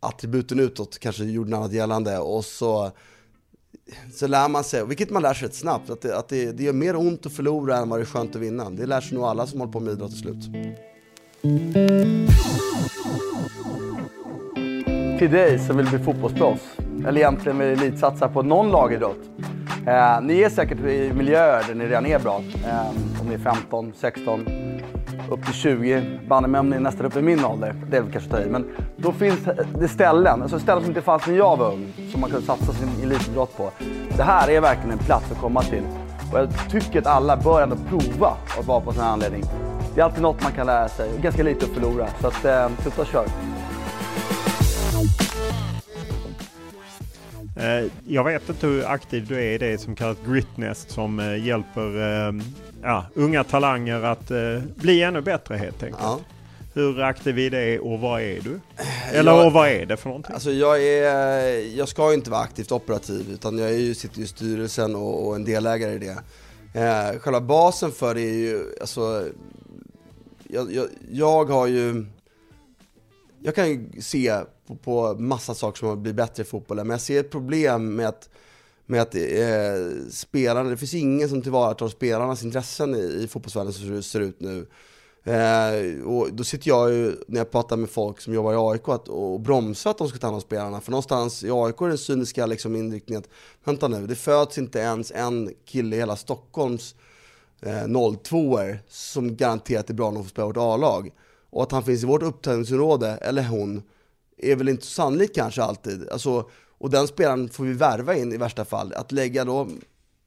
attributen utåt kanske gjorde något annat gällande och så så lär man sig, vilket man lär sig rätt snabbt, att, det, att det, det gör mer ont att förlora än vad det är skönt att vinna. Det lär sig nog alla som håller på med idrott till slut. Till dig som vill bli fotbollsproffs, eller egentligen vill elitsatsa på någon lagidrott. Eh, ni är säkert i miljöer där ni redan är bra. Eh, om ni är 15, 16, upp till 20. Banne mig om ni är nästan uppe i min ålder. Det är väl kanske ta i. Men då finns eh, det ställen, alltså ställen som inte fanns när jag var ung, som man kunde satsa sin elitidrott på. Det här är verkligen en plats att komma till. Och jag tycker att alla bör ändå prova att vara på sån här anledning. Det är alltid något man kan lära sig, ganska lite att förlora. Så att, eh, sluta kör. Jag vet inte hur aktiv du är i det som kallas Gritnest som eh, hjälper eh, ja, unga talanger att bli ännu bättre helt enkelt. Ja. Hur aktiv i det och vad är du? Eller jag, vad är det för någonting? Alltså jag, är, jag ska ju inte vara aktivt operativ utan jag är ju, sitter i styrelsen och, och en delägare i det. Eh, själva basen för det är ju, alltså, jag, jag, jag har ju, jag kan ju se på, på massa saker som har blivit bättre i fotbollen, men jag ser ett problem med att med att eh, spelarna, det finns ingen som tillvaratar spelarnas intressen i, i fotbollsvärlden som det ser ut nu. Eh, och då sitter jag ju, när jag pratar med folk som jobbar i AIK, att, och bromsar att de ska ta hand om spelarna. För någonstans i AIK är den cyniska liksom, inriktningen att, vänta nu, det föds inte ens en kille i hela Stockholms eh, 02 som garanterat är bra nog för att spela vårt A-lag. Och att han finns i vårt upptagningsområde, eller hon, är väl inte sannolikt kanske alltid. Alltså, och den spelaren får vi värva in i värsta fall. Att lägga då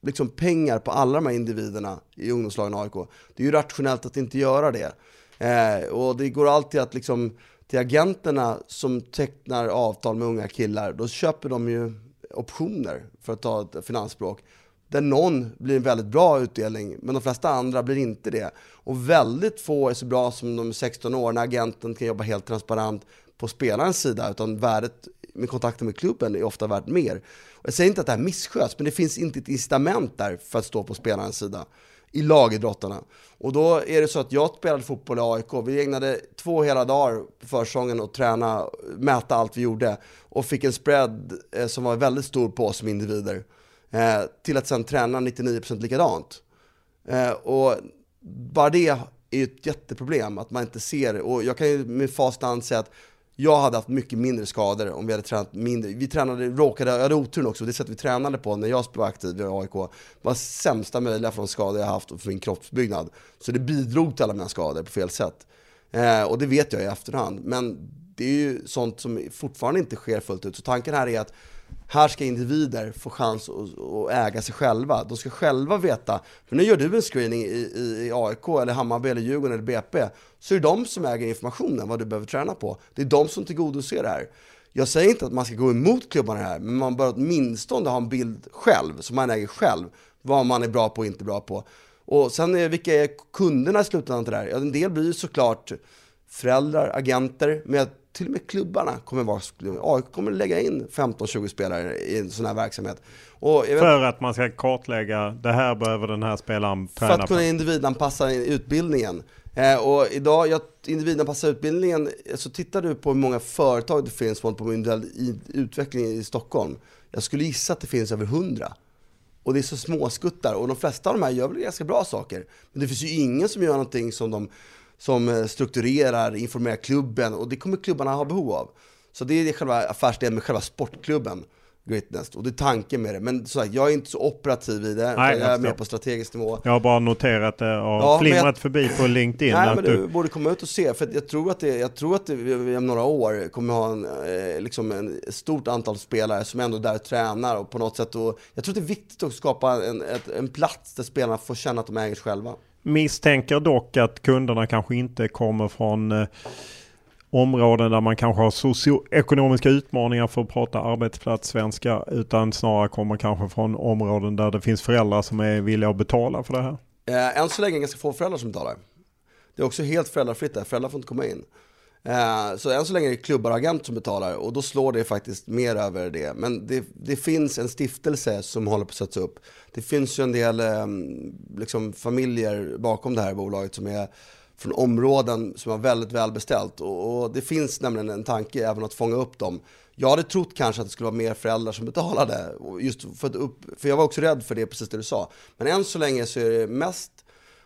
liksom pengar på alla de här individerna i ungdomslagen AIK. Det är ju rationellt att inte göra det. Eh, och det går alltid att liksom, till agenterna som tecknar avtal med unga killar, då köper de ju optioner, för att ta ett finansspråk, där någon blir en väldigt bra utdelning, men de flesta andra blir inte det. Och väldigt få är så bra som de 16 år, när agenten kan jobba helt transparent på spelarens sida, utan värdet med kontakten med klubben är ofta värt mer. Jag säger inte att det här missköts, men det finns inte ett incitament där för att stå på spelarens sida i lagidrottarna. Och då är det så att jag spelade fotboll i AIK. Vi ägnade två hela dagar på försäsongen att träna, mäta allt vi gjorde och fick en spread eh, som var väldigt stor på oss som individer. Eh, till att sen träna 99% likadant. Eh, och bara det är ju ett jätteproblem att man inte ser det. Och jag kan ju med fast hand säga att jag hade haft mycket mindre skador om vi hade tränat mindre. Vi tränade, råkade, jag hade oturen också, det sätt vi tränade på när jag var aktiv i AIK var sämsta möjliga från skador jag haft och för min kroppsbyggnad. Så det bidrog till alla mina skador på fel sätt. Eh, och det vet jag i efterhand. Men det är ju sånt som fortfarande inte sker fullt ut. Så tanken här är att här ska individer få chans att, äga sig själva. De ska själva veta, för nu gör du en screening i, i, i AIK, eller Hammarby, eller Djurgården eller BP, så är det de som äger informationen, vad du behöver träna på. Det är de som tillgodoser det här. Jag säger inte att man ska gå emot klubbarna här, men man bör åtminstone ha en bild själv, som man äger själv, vad man är bra på och inte bra på. Och sen är, vilka är kunderna i slutändan till det här? Ja, en del blir ju såklart föräldrar, agenter, men jag till och med klubbarna kommer vara, AIK kommer lägga in 15-20 spelare i en sån här verksamhet. för att man ska kartlägga, det här behöver den här spelaren träna För att kunna individanpassa utbildningen. Eh, och idag, jag, individanpassa utbildningen, så tittar du på hur många företag det finns på individuell utveckling i Stockholm. Jag skulle gissa att det finns över 100. Och det är så småskuttar och de flesta av de här gör väl ganska bra saker. Men det finns ju ingen som gör någonting som de som eh, strukturerar, informerar klubben och det kommer klubbarna ha behov av. Så det är själva affärsidén med själva sportklubben. Greatness. Och det är tanken med det. Men så här, jag är inte så operativ i det. Nej, jag är mer på strategisk nivå. Jag har bara noterat det och ja, flimrat jag, förbi på LinkedIn. Nej, men du, du borde komma ut och se. För jag tror att det, jag tror att det om några år kommer ha en, eh, liksom en stort antal spelare som ändå är där och tränar och på något sätt. Och jag tror att det är viktigt att skapa en, ett, en plats där spelarna får känna att de äger sig själva. Misstänker dock att kunderna kanske inte kommer från eh, områden där man kanske har socioekonomiska utmaningar för att prata arbetsplats svenska utan snarare kommer kanske från områden där det finns föräldrar som är villiga att betala för det här. Eh, än så länge är det ganska få föräldrar som betalar. Det är också helt föräldrafritt där, föräldrar får inte komma in. Eh, så än så länge är det klubbar och agent som betalar och då slår det faktiskt mer över det. Men det, det finns en stiftelse som håller på att sättas upp. Det finns ju en del eh, liksom, familjer bakom det här bolaget som är från områden som är väldigt välbeställt. Och, och det finns nämligen en tanke även att fånga upp dem. Jag hade trott kanske att det skulle vara mer föräldrar som betalade. Just för, att upp, för jag var också rädd för det, precis det du sa. Men än så länge så är det mest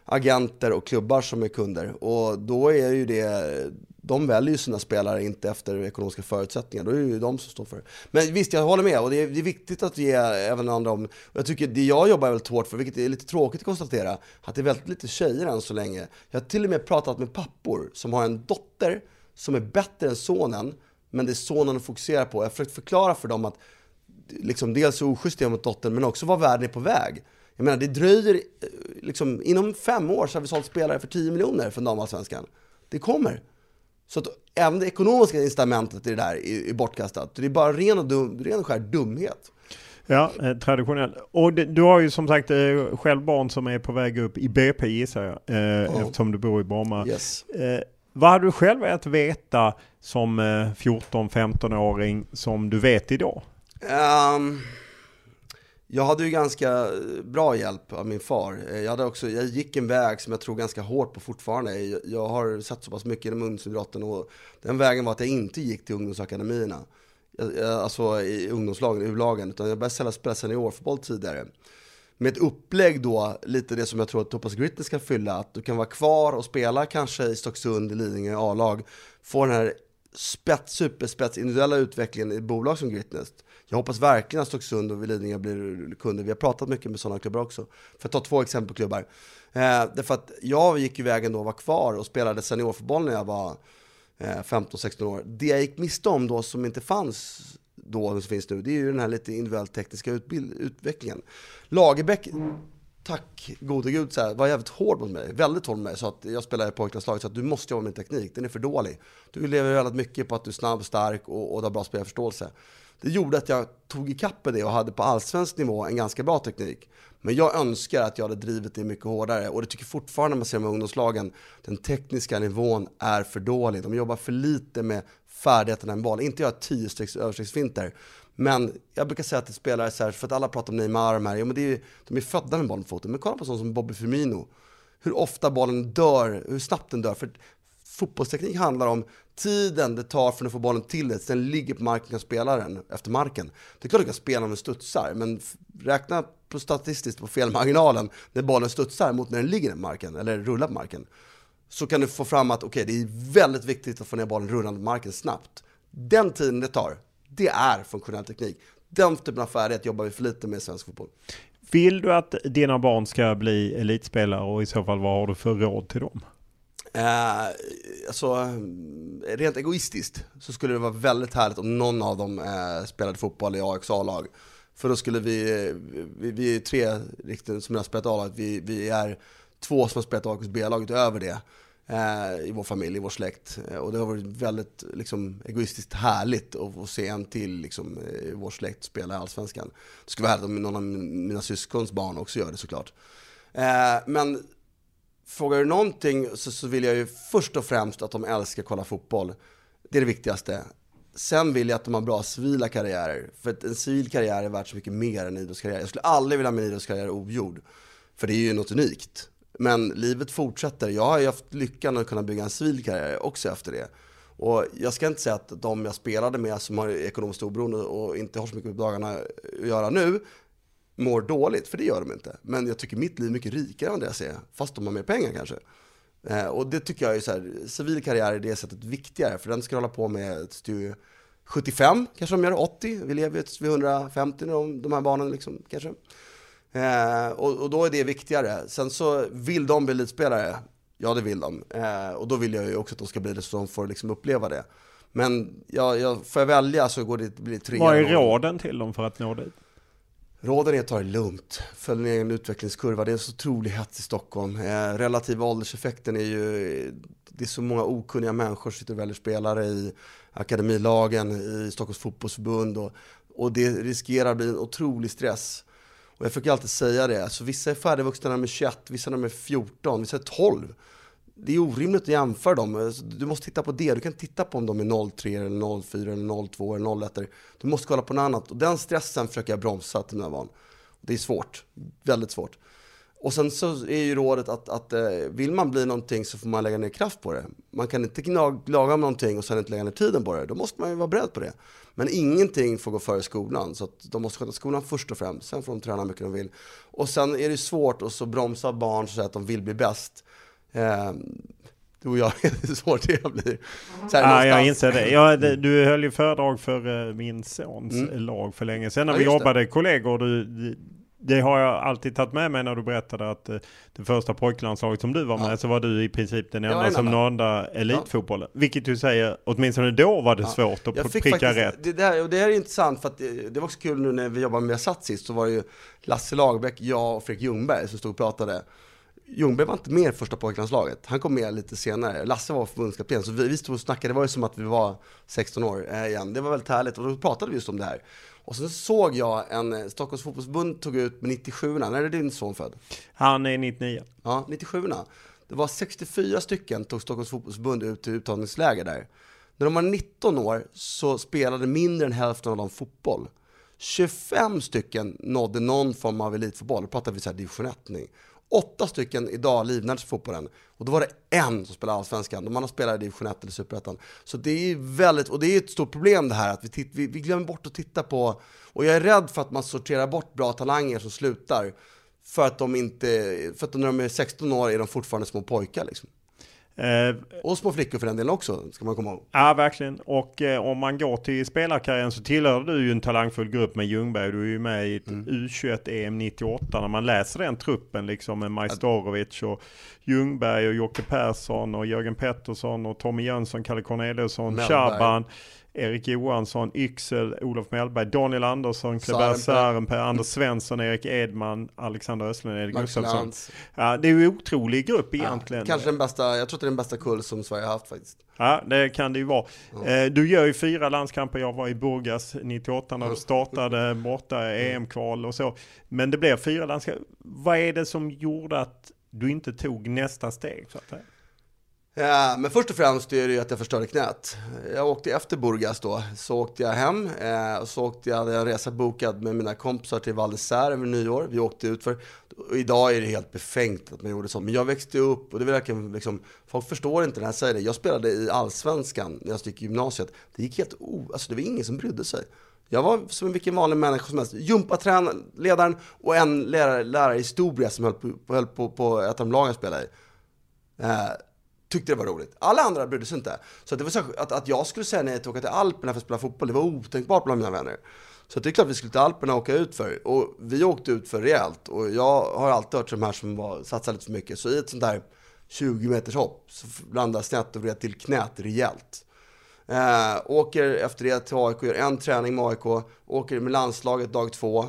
agenter och klubbar som är kunder. Och då är ju det de väljer ju sina spelare inte efter ekonomiska förutsättningar. Då är det ju de som står för det. Men visst, jag håller med. Och det är, det är viktigt att ge även andra om... Jag tycker det jag jobbar väldigt hårt för, vilket är lite tråkigt att konstatera, att det är väldigt lite tjejer än så länge. Jag har till och med pratat med pappor som har en dotter som är bättre än sonen, men det är sonen de fokuserar på. Jag har försökt förklara för dem att liksom, dels hur oschysst det är mot dottern, men också vad världen är på väg. Jag menar, det dröjer, liksom, inom fem år så har vi sålt spelare för 10 miljoner från damallsvenskan. Det kommer. Så att även det ekonomiska incitamentet i det där är, är bortkastat. Det är bara ren och, dum, ren och skär dumhet. Ja, eh, traditionellt. Och det, du har ju som sagt eh, själv barn som är på väg upp i BP gissar jag, eh, oh. eftersom du bor i Bromma. Yes. Eh, vad hade du själv velat veta som 14-15-åring som du vet idag? Um, jag hade ju ganska eh, bra hjälp av min far. Eh, jag, hade också, jag gick en väg som jag tror ganska hårt på fortfarande. Jag, jag har sett så pass mycket inom ungdomsidrotten och den vägen var att jag inte gick till ungdomsakademierna. Jag, jag, alltså i ungdomslagen, U-lagen, utan jag började spela seniorfotboll tidigare. Med ett upplägg då, lite det som jag tror att Topaz Gritney ska fylla, att du kan vara kvar och spela kanske i Stocksund, i Lidingö, A-lag, få den här spets, superspets, individuella utvecklingen i bolag som Gritnest. Jag hoppas verkligen att Stocksund och Lidingö blir kunder. Vi har pratat mycket med sådana klubbar också. För att ta två exempel på klubbar. Eh, därför att jag gick ju vägen då och var kvar och spelade seniorfotboll när jag var eh, 15-16 år. Det jag gick miste om då som inte fanns då, som finns nu, det är ju den här lite individuellt tekniska utvecklingen. Lagerbäck, tack gode gud, så här, var jävligt hård mot mig. Väldigt hård mot mig. Så att jag spelar i pojklandslaget, så att du måste jobba med teknik. Den är för dålig. Du lever väldigt mycket på att du är snabb, stark och, och har bra spelarförståelse. Det gjorde att jag tog ikapp det och hade på allsvensk nivå en ganska bra teknik. Men jag önskar att jag hade drivit det mycket hårdare och det tycker fortfarande man ser med ungdomslagen. Den tekniska nivån är för dålig. De jobbar för lite med färdigheterna i en boll. Inte göra tio strecks överstegsfinter. Men jag brukar säga till spelare så här, för att alla pratar om Neymar och de här, ja, men det är, de är födda med bollen på foten. Men kolla på sånt som Bobby Firmino. Hur ofta bollen dör, hur snabbt den dör. För fotbollsteknik handlar om tiden det tar för att få bollen till dig, sen ligger på marken kan spela den efter marken. Det är klart du kan spela om den studsar, men räkna på statistiskt på felmarginalen när bollen studsar mot när den ligger på marken, eller rullar på marken. Så kan du få fram att okej, okay, det är väldigt viktigt att få ner bollen rullande på marken snabbt. Den tiden det tar, det är funktionell teknik. Den typen av färdighet jobbar vi för lite med i svensk fotboll. Vill du att dina barn ska bli elitspelare och i så fall vad har du för råd till dem? Eh, alltså, rent egoistiskt så skulle det vara väldigt härligt om någon av dem eh, spelade fotboll i AIKs A-lag. För då skulle vi, vi, vi är tre riktigt som har spelat A-lag, vi, vi är två som har spelat AIKs B-lag utöver det eh, Eh, i vår familj, i vår släkt. Eh, och det har varit väldigt liksom, egoistiskt härligt att få se en till liksom, eh, i vår släkt spela i Allsvenskan. Det skulle vara härligt om någon av mina syskons barn också gör det såklart. Men frågar du någonting så, så vill jag ju först och främst att de älskar att kolla fotboll. Det är det viktigaste. Sen vill jag att de har bra civila karriärer. För att en civil karriär är värt så mycket mer än en idrottskarriär. Jag skulle aldrig vilja ha min idrottskarriär ogjord. För det är ju något unikt. Men livet fortsätter. Jag har ju haft lyckan att kunna bygga en civil karriär också efter det. Och jag ska inte säga att de jag spelade med som har ekonomiskt oberoende och inte har så mycket med dagarna att göra nu, mår dåligt, för det gör de inte. Men jag tycker mitt liv är mycket rikare än det ser, fast de har mer pengar kanske. Eh, och det tycker jag är så här, civil karriär är det sättet viktigare, för den ska hålla på med till 75, kanske de gör 80, vi lever ju vid 150 de, de här barnen liksom, kanske. Eh, och, och, då är det viktigare. Sen så vill de bli elitspelare, ja det vill de. Eh, och då vill jag ju också att de ska bli det så de får liksom uppleva det. Men ja, jag, får jag välja så går det, blir det tre Vad är råden till dem för att nå dit? Råden är att ta det lugnt, följ ner en utvecklingskurva. Det är så otrolig hets i Stockholm. Eh, relativa ålderseffekten är ju, det är så många okunniga människor som sitter och väljer spelare i akademilagen, i Stockholms fotbollsförbund och, och det riskerar att bli en otrolig stress. Och jag försöker alltid säga det, alltså vissa är färdigvuxna när de är 21, vissa när de är 14, vissa är 12 det är orimligt att jämföra dem. Alltså, du måste titta på det. Du kan titta på om de är 03, eller 04, eller 02 eller 01. Du måste kolla på något annat. Och den stressen försöker jag bromsa till mina barn. Det är svårt. Väldigt svårt. Och sen så är ju rådet att, att eh, vill man bli någonting så får man lägga ner kraft på det. Man kan inte laga någonting och sen inte lägga ner tiden på det. Då måste man ju vara beredd på det. Men ingenting får gå före skolan. Så de måste sköta skolan först och främst. Sen får de träna mycket de vill. Och sen är det svårt att så bromsa barn så att de vill bli bäst. Eh, du och jag, hur svårt det blir. Så ja, jag inser det. Ja, du höll ju föredrag för eh, min sons mm. lag för länge sedan när ja, vi jobbade det. kollegor. Du, det har jag alltid tagit med mig när du berättade att eh, det första pojklandslaget som du var med ja. så var du i princip den enda som nådde elitfotbollen. Ja. Vilket du säger, åtminstone då var det ja. svårt att pricka faktiskt, rätt. Det, där, det här är intressant för att det, det var också kul nu när vi jobbade med Satt sist så var det ju Lasse Lagerbäck, jag och Fredrik Ljungberg som stod och pratade. Ljungberg var inte med i första pojklandslaget. Han kom med lite senare. Lasse var förbundskapten, så vi, vi stod och snackade. Det var ju som att vi var 16 år eh, igen. Det var väldigt härligt och då pratade vi just om det här. Och sen såg jag en, eh, Stockholms fotbollsförbund tog ut med 97 När är din son född? Han är 99. Ja, 97 Det var 64 stycken tog Stockholms fotbollsförbund ut till uttagningsläger där. När de var 19 år så spelade mindre än hälften av dem fotboll. 25 stycken nådde någon form av elitfotboll, då pratar vi så här division 1 nu. Åtta stycken idag livnärde sig på fotbollen och då var det en som spelade allsvenskan. De andra spelade i division 1 eller superettan. Så det är väldigt, och det är ett stort problem det här att vi, titt, vi, vi glömmer bort att titta på, och jag är rädd för att man sorterar bort bra talanger som slutar för att de inte, för att när de är 16 år är de fortfarande små pojkar liksom. Eh, och små flickor för den delen också, ska man komma ihåg. Ja, verkligen. Och eh, om man går till spelarkarriären så tillhör du ju en talangfull grupp med Ljungberg. Du är ju med i mm. U21 EM 98. När man läser den truppen liksom med Majstorovic och Ljungberg och Jocke Persson och Jörgen Pettersson och Tommy Jönsson, Kalle Corneliusson, Shaban. Erik Johansson, Yxel, Olof Mellberg, Daniel Andersson, Kleber Sarenpää, Anders Svensson, Erik Edman, Alexander Östlund, Erik Gustafsson. Ja, det är ju en otrolig grupp egentligen. Ja, kanske den bästa, jag tror att det är den bästa kull som Sverige har haft faktiskt. Ja, det kan det ju vara. Mm. Du gör ju fyra landskamper. Jag var i Burgas 98 när du startade borta EM-kval och så. Men det blev fyra landskamper. Vad är det som gjorde att du inte tog nästa steg? Så att säga? Ja, men först och främst är det ju att jag förstörde knät. Jag åkte efter Burgas då, så åkte jag hem eh, och så åkte jag, hade en resa bokad med mina kompisar till Val d'Isère över nyår. Vi åkte ut för, idag är det helt befängt att man gjorde så, men jag växte upp och det verkligen liksom, folk förstår inte när jag säger det. Jag spelade i Allsvenskan när jag gick i gymnasiet. Det gick helt o, alltså det var ingen som brydde sig. Jag var som vilken vanlig människa som helst. Jumpatränaren och en lärare, lärare i historia som höll på, höll på, på ett av de lagen jag spelade i. Eh, tyckte det var roligt. Alla andra brydde sig inte. Så det var så att, att jag skulle säga nej till att åka till Alperna för att spela fotboll, det var otänkbart bland mina vänner. Så det är klart att vi skulle till Alperna och åka ut för. Och vi åkte ut för rejält. Och jag har alltid hört de här som var, satsade lite för mycket. Så i ett sånt där 20 meters hopp så landade jag snett och vred till knät rejält. Eh, åker efter det till AIK, gör en träning med AIK, åker med landslaget dag två.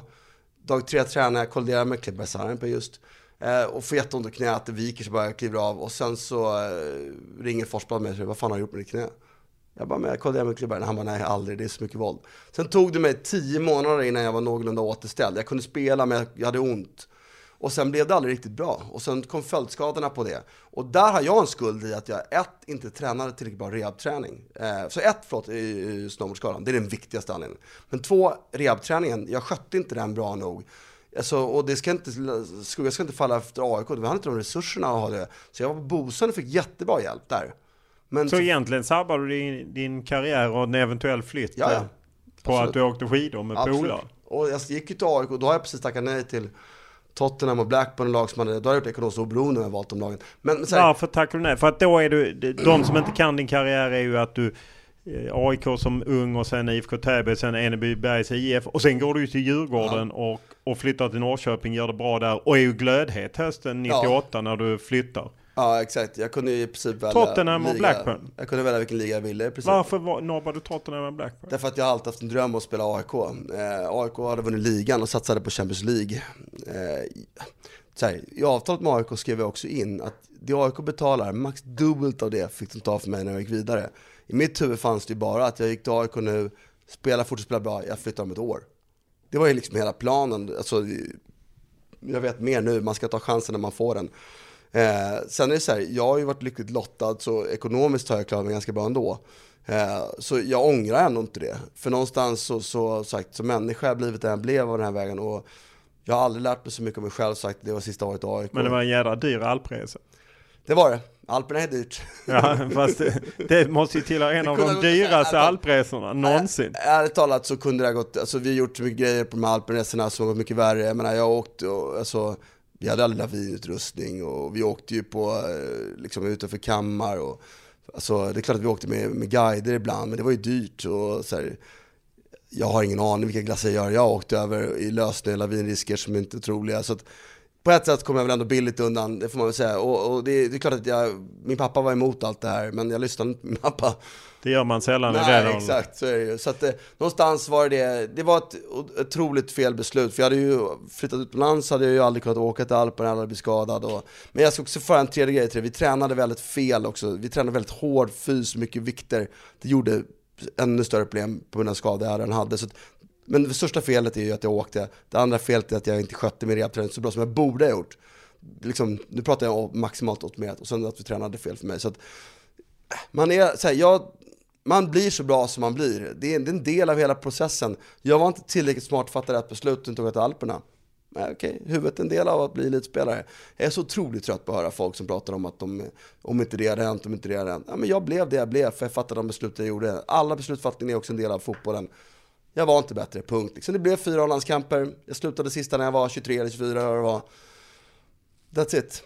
Dag tre tränar jag, kolliderar med Klipberg på just. Eh, och får jätteont i knät, det viker sig bara, jag kliver av. Och sen så eh, ringer Forsblad mig och säger, vad fan har du gjort med ditt knä? Jag bara, men jag kollade med klubben. Han bara, nej aldrig, det är så mycket våld. Sen tog det mig tio månader innan jag var någorlunda återställd. Jag kunde spela men jag hade ont. Och sen blev det aldrig riktigt bra. Och sen kom följdskadorna på det. Och där har jag en skuld i att jag ett, inte tränade tillräckligt bra rehabträning. Eh, så ett, förlåt, i snowboardskadan, det är den viktigaste anledningen. Men två, rehabträningen, jag skötte inte den bra nog. Alltså, och det ska inte, skugga ska inte falla efter AIK, vi hade inte de resurserna att ha det. Så jag var på Bosön och fick jättebra hjälp där. Men så, så egentligen sabbade du din, din karriär och en eventuell flytt ja, ja. på Absolut. att du åkte skidor med polare? Och jag gick ju till AIK, då har jag precis tackat nej till Tottenham och Blackburn, lag som hade, då har jag gjort ekonomiskt oberoende när jag valt de lagen. Men, men här, Varför tackar du nej? För att då är du, de som inte kan din karriär är ju att du Eh, AIK som ung och sen IFK Täby, sen Enebybergs IF och sen går du till Djurgården ja. och, och flyttar till Norrköping, gör det bra där och är ju glödhet hösten 98 ja. när du flyttar. Ja exakt, jag kunde i princip välja Tottenham och Blackburn? Jag kunde välja vilken liga jag ville i princip. Varför var, nobbade du Tottenham och Blackburn? Därför att jag alltid haft en dröm om att spela AIK. Eh, AIK hade vunnit ligan och satsade på Champions League. Eh, så här, I avtalet med AIK skrev jag också in att det AIK betalar, max dubbelt av det fick de ta för mig när jag gick vidare i mitt huvud fanns det ju bara att jag gick till AIK nu, spela, fortsätta spela bra, jag flyttar om ett år. Det var ju liksom hela planen. Alltså, jag vet mer nu, man ska ta chansen när man får den. Eh, sen är det så här, jag har ju varit lyckligt lottad så ekonomiskt har jag klarat mig ganska bra ändå. Eh, så jag ångrar ändå inte det. För någonstans så, så sagt, som människa har jag blivit den jag blev av den här vägen. Och jag har aldrig lärt mig så mycket om mig själv sagt, det var sista året i AIK. Men det var en jädra dyr alpresa. Det var det. Alperna är dyrt. Ja, fast det, det måste ju tillhöra en av de dyraste alpresorna någonsin. Ärligt talat så kunde det ha gått, alltså vi har gjort mycket grejer på de här alpresorna som har gått mycket värre. Jag menar, jag åkte och, alltså, vi hade aldrig lavinutrustning och vi åkte ju på, eh, liksom utanför kammar och, alltså det är klart att vi åkte med, med guider ibland, men det var ju dyrt och så här, jag har ingen aning vilka klasser jag gör. Jag har åkt över i lösningar, lavinrisker som inte är troliga. Så att, på ett sätt kommer jag väl ändå billigt undan, det får man väl säga. Och, och det, det, är klart att jag, min pappa var emot allt det här, men jag lyssnade inte på min pappa. Det gör man sällan Nej, i den exakt, så är det ju. Så att eh, någonstans var det, det var ett otroligt fel beslut. För jag hade ju flyttat utomlands, hade jag ju aldrig kunnat åka till Alperna, hade blivit skadad. Och, men jag ska också föra en tredje grej till det. Vi tränade väldigt fel också. Vi tränade väldigt hård fys, mycket vikter. Det gjorde ännu större problem på grund av skador jag redan hade. Så men det största felet är ju att jag åkte. Det andra felet är att jag inte skötte min rehabträning så bra som jag borde ha gjort. Liksom, nu pratar jag om maximalt optimerat och sen att vi tränade fel för mig. Så att, eh, man är, så här, jag, man blir så bra som man blir. Det är, det är en del av hela processen. Jag var inte tillräckligt smart för att fatta rätt beslut och tog till Alperna. Nej, okej, huvudet är en del av att bli elitspelare. Jag är så otroligt trött på att höra folk som pratar om att de, om inte det hade hänt, om inte det hade hänt. Ja, men jag blev det jag blev, för jag fattade de beslut jag gjorde. Alla beslutsfattningar är också en del av fotbollen. Jag var inte bättre, punkt. Liksom det blev fyra landskamper. Jag slutade sista när jag var 23 eller 24 eller vad det var. That's it.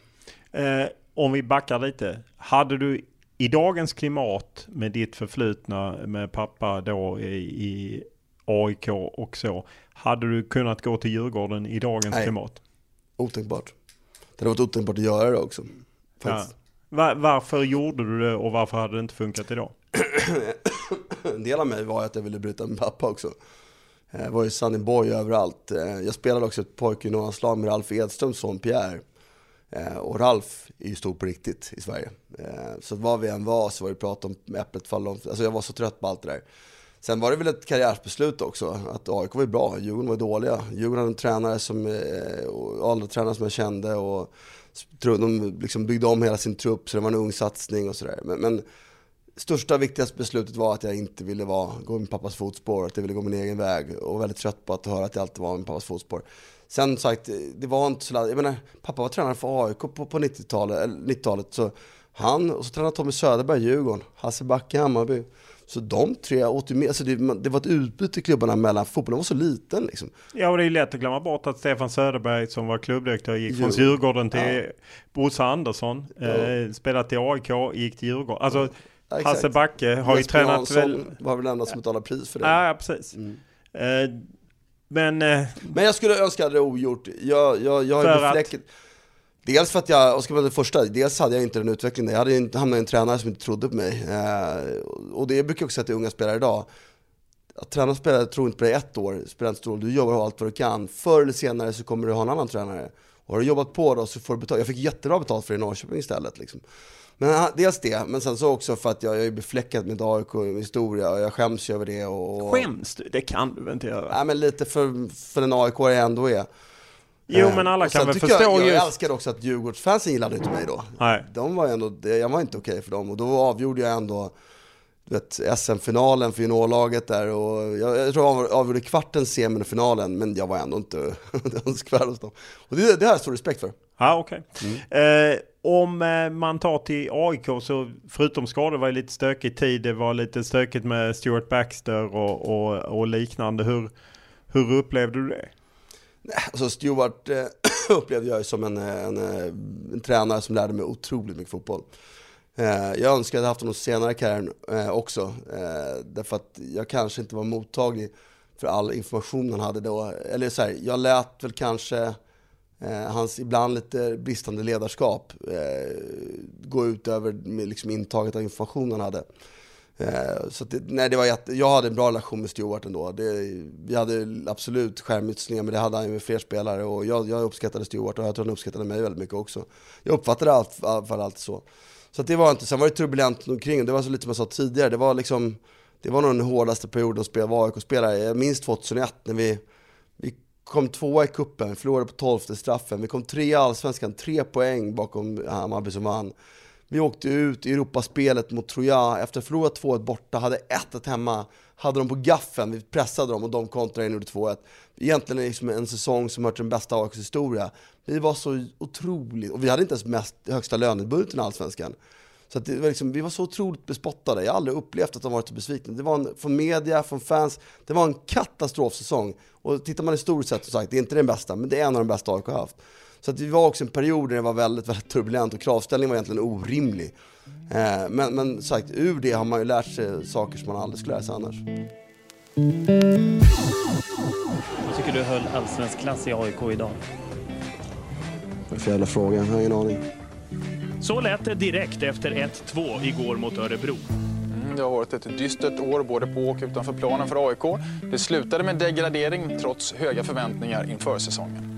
Eh, om vi backar lite. Hade du i dagens klimat med ditt förflutna med pappa då i, i AIK och så. Hade du kunnat gå till Djurgården i dagens Nej. klimat? Otänkbart. Det hade varit otänkbart att göra det också. Ja. Va- varför gjorde du det och varför hade det inte funkat idag? En del av mig var att jag ville bryta med pappa också. Jag var ju Sunny Boy överallt. Eh, jag spelade också ett pojkjuniorlandslag med Ralf Edströms son Pierre. Eh, och Ralf är ju stor på riktigt i Sverige. Så var vi än var så var det prat om äpplet faller om. Alltså jag var så trött på allt det där. Sen var det väl ett karriärsbeslut också, att AIK var ju bra, Djurgården var dåliga. Djurgården hade en tränare som, och alla tränare som jag kände och de liksom byggde om hela sin trupp så det var en ung satsning och sådär. Men, men största viktigaste beslutet var att jag inte ville vara, gå i min pappas fotspår, att jag ville gå min egen väg och väldigt trött på att höra att jag alltid var i min pappas fotspår. Sen sagt, det var inte så jag menar, pappa var tränare för AIK på, på 90-talet, eller 90-talet, så han, och så tränade Tommy Söderberg Djurgården, Hasse Backe Hammarby. Så de tre åt ju med, alltså det, det var ett utbyte i klubbarna mellan, fotbollen var så liten liksom. Ja, och det är lätt att glömma bort att Stefan Söderberg som var klubbdirektör gick från Djurgården. Djurgården till Ja. Bosse Andersson. Eh, spelat i AIK, gick till Djurgården. Alltså, Ja. Hasse Backe har ju tränat Jansson väl... var väl den enda som betalade pris för det. Ja, precis. Eh, men... Eh, Men jag skulle önska det ogjort. Jag, jag, jag För ju att? befläcket. Dels för att jag, och ska vara det första, dels hade jag inte den utvecklingen. Jag hade inte hamnat i en tränare som inte trodde på mig. Eh, och det brukar jag också säga till unga spelare idag. Att träna spelare tror inte på dig ett år, spelar inte stor roll. Du jobbar allt vad du kan. Förr eller senare så kommer du ha en annan tränare. Och har du jobbat på då så får du betalt. Jag fick jättebra betalt för det i Norrköping istället. Liksom. Men dels det, men sen så också för att jag, jag är befläckad med AIK-historia och jag skäms ju över det. Och, Skäms du? Det kan du väl inte göra? Nej men lite för, för den AIK jag ändå är. Jo, Eh, men alla och kan väl tycker förstå jag, jag just- älskar också att Djurgårdsfansen gillade inte mig då. Nej. De var ändå, jag var inte okej för dem och då avgjorde jag ändå SM-finalen för juniorlaget där och jag, jag tror jag avgjorde kvarten, semifinalen men jag var ändå inte önskvärd hos dem. Och det, det har jag stor respekt för. Ja, okej. Mm. Eh, om eh, man tar till AIK så förutom skador var det lite stökig tid. Det var lite stökigt med Stuart Baxter och, och, och liknande. Hur, hur upplevde du det? Alltså Stuart eh, upplevde jag som en, eh, en, eh, en tränare som lärde mig otroligt mycket fotboll. Eh, jag önskar att jag hade haft honom senare i karriären eh, också. Eh, därför att jag kanske inte var mottaglig för all information han hade då. Eller så här, jag lät väl kanske eh, Eh, hans ibland lite bristande ledarskap eh, gå ut över liksom intaget av information han hade. Eh, Så att det, nej, det var jätte, jag hade en bra relation med Stuart ändå. Det, vi hade absolut skärmytslingar, men det hade han ju med fler spelare. Och jag, jag uppskattade Stuart och jag tror han uppskattade mig väldigt mycket också. Jag uppfattade allt, i alla alltid så. Så att det var inte, sen var det turbulent omkring, det var så lite som jag sa tidigare, det var liksom, det var nog den hårdaste perioden att spela, AIK-spelare. Jag minns 2001 när vi, vi kom tvåa i kuppen, förlorade på tolfte straffen. Vi kom tre i Allsvenskan, tre poäng bakom eh, Hammarby som vann. Vi åkte ut i Europaspelet mot Troja, efter att ha förlorat 2-1 borta, hade 1-1 hemma, hade dem på gaffen, vi pressade dem och de kontrade in och gjorde 2-1. Egentligen liksom en säsong som hör till den bästa AIKs historia. Vi var så otroligt, och vi hade inte ens mest högsta lönebudgeten i Allsvenskan. Så att det var liksom, vi var så otroligt bespottade, jag har aldrig upplevt att de varit så besvikna. Det var en, från media, från fans, det var en katastrofsäsong. Och tittar man historiskt sett, så sagt, det är inte den bästa, men det är en av de bästa AIK har haft. Så att vi var också en period där det var väldigt, väldigt turbulent och kravställningen var egentligen orimlig. Eh, men, men sagt, ur det har man ju lärt sig saker som man aldrig skulle lära sig annars. Jag tycker du höll allsvensk klass i AIK idag. Vad är det för jävla fråga? Jag har ingen aning. Så lät det direkt efter 1-2 igår mot Örebro. Mm, Det har varit ett dystert år både på och utanför planen för AIK. Det slutade med degradering trots höga förväntningar inför säsongen.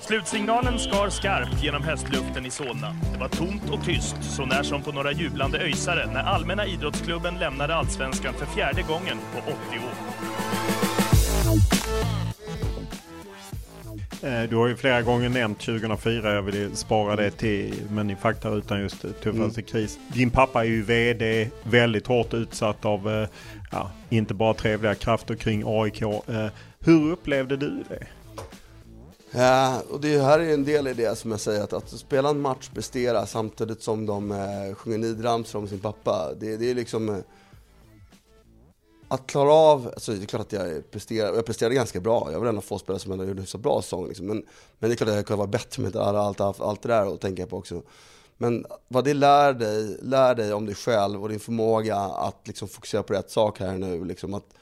Slutsignalen skar skarpt genom höstluften i Solna. Det var tomt och tyst, så när som på några jublande öjsare när Allmänna idrottsklubben lämnade allsvenskan för fjärde gången på 80 år. Eh, du har ju flera gånger nämnt 2004, jag vill spara det till, men i fakta utan just tuffaste mm. kris. Din pappa är ju VD, väldigt hårt utsatt av, eh, ja, inte bara trevliga krafter kring AIK. Eh, hur upplevde du det? Ja, och det här är en del i det som jag säger, att, att spela en match, prestera samtidigt som de eh, sjunger nidramsor om sin pappa. Det, det är liksom... Att klara av, alltså det är klart att jag presterade, jag presterade ganska bra. Jag var en av få spelare som ändå gjorde en så bra säsong. Liksom. Men, men det är klart att jag kunde vara bättre med allt, allt, allt det där och tänka på också. Men vad det lär dig, lär dig om dig själv och din förmåga att liksom fokusera på rätt sak här nu. Liksom att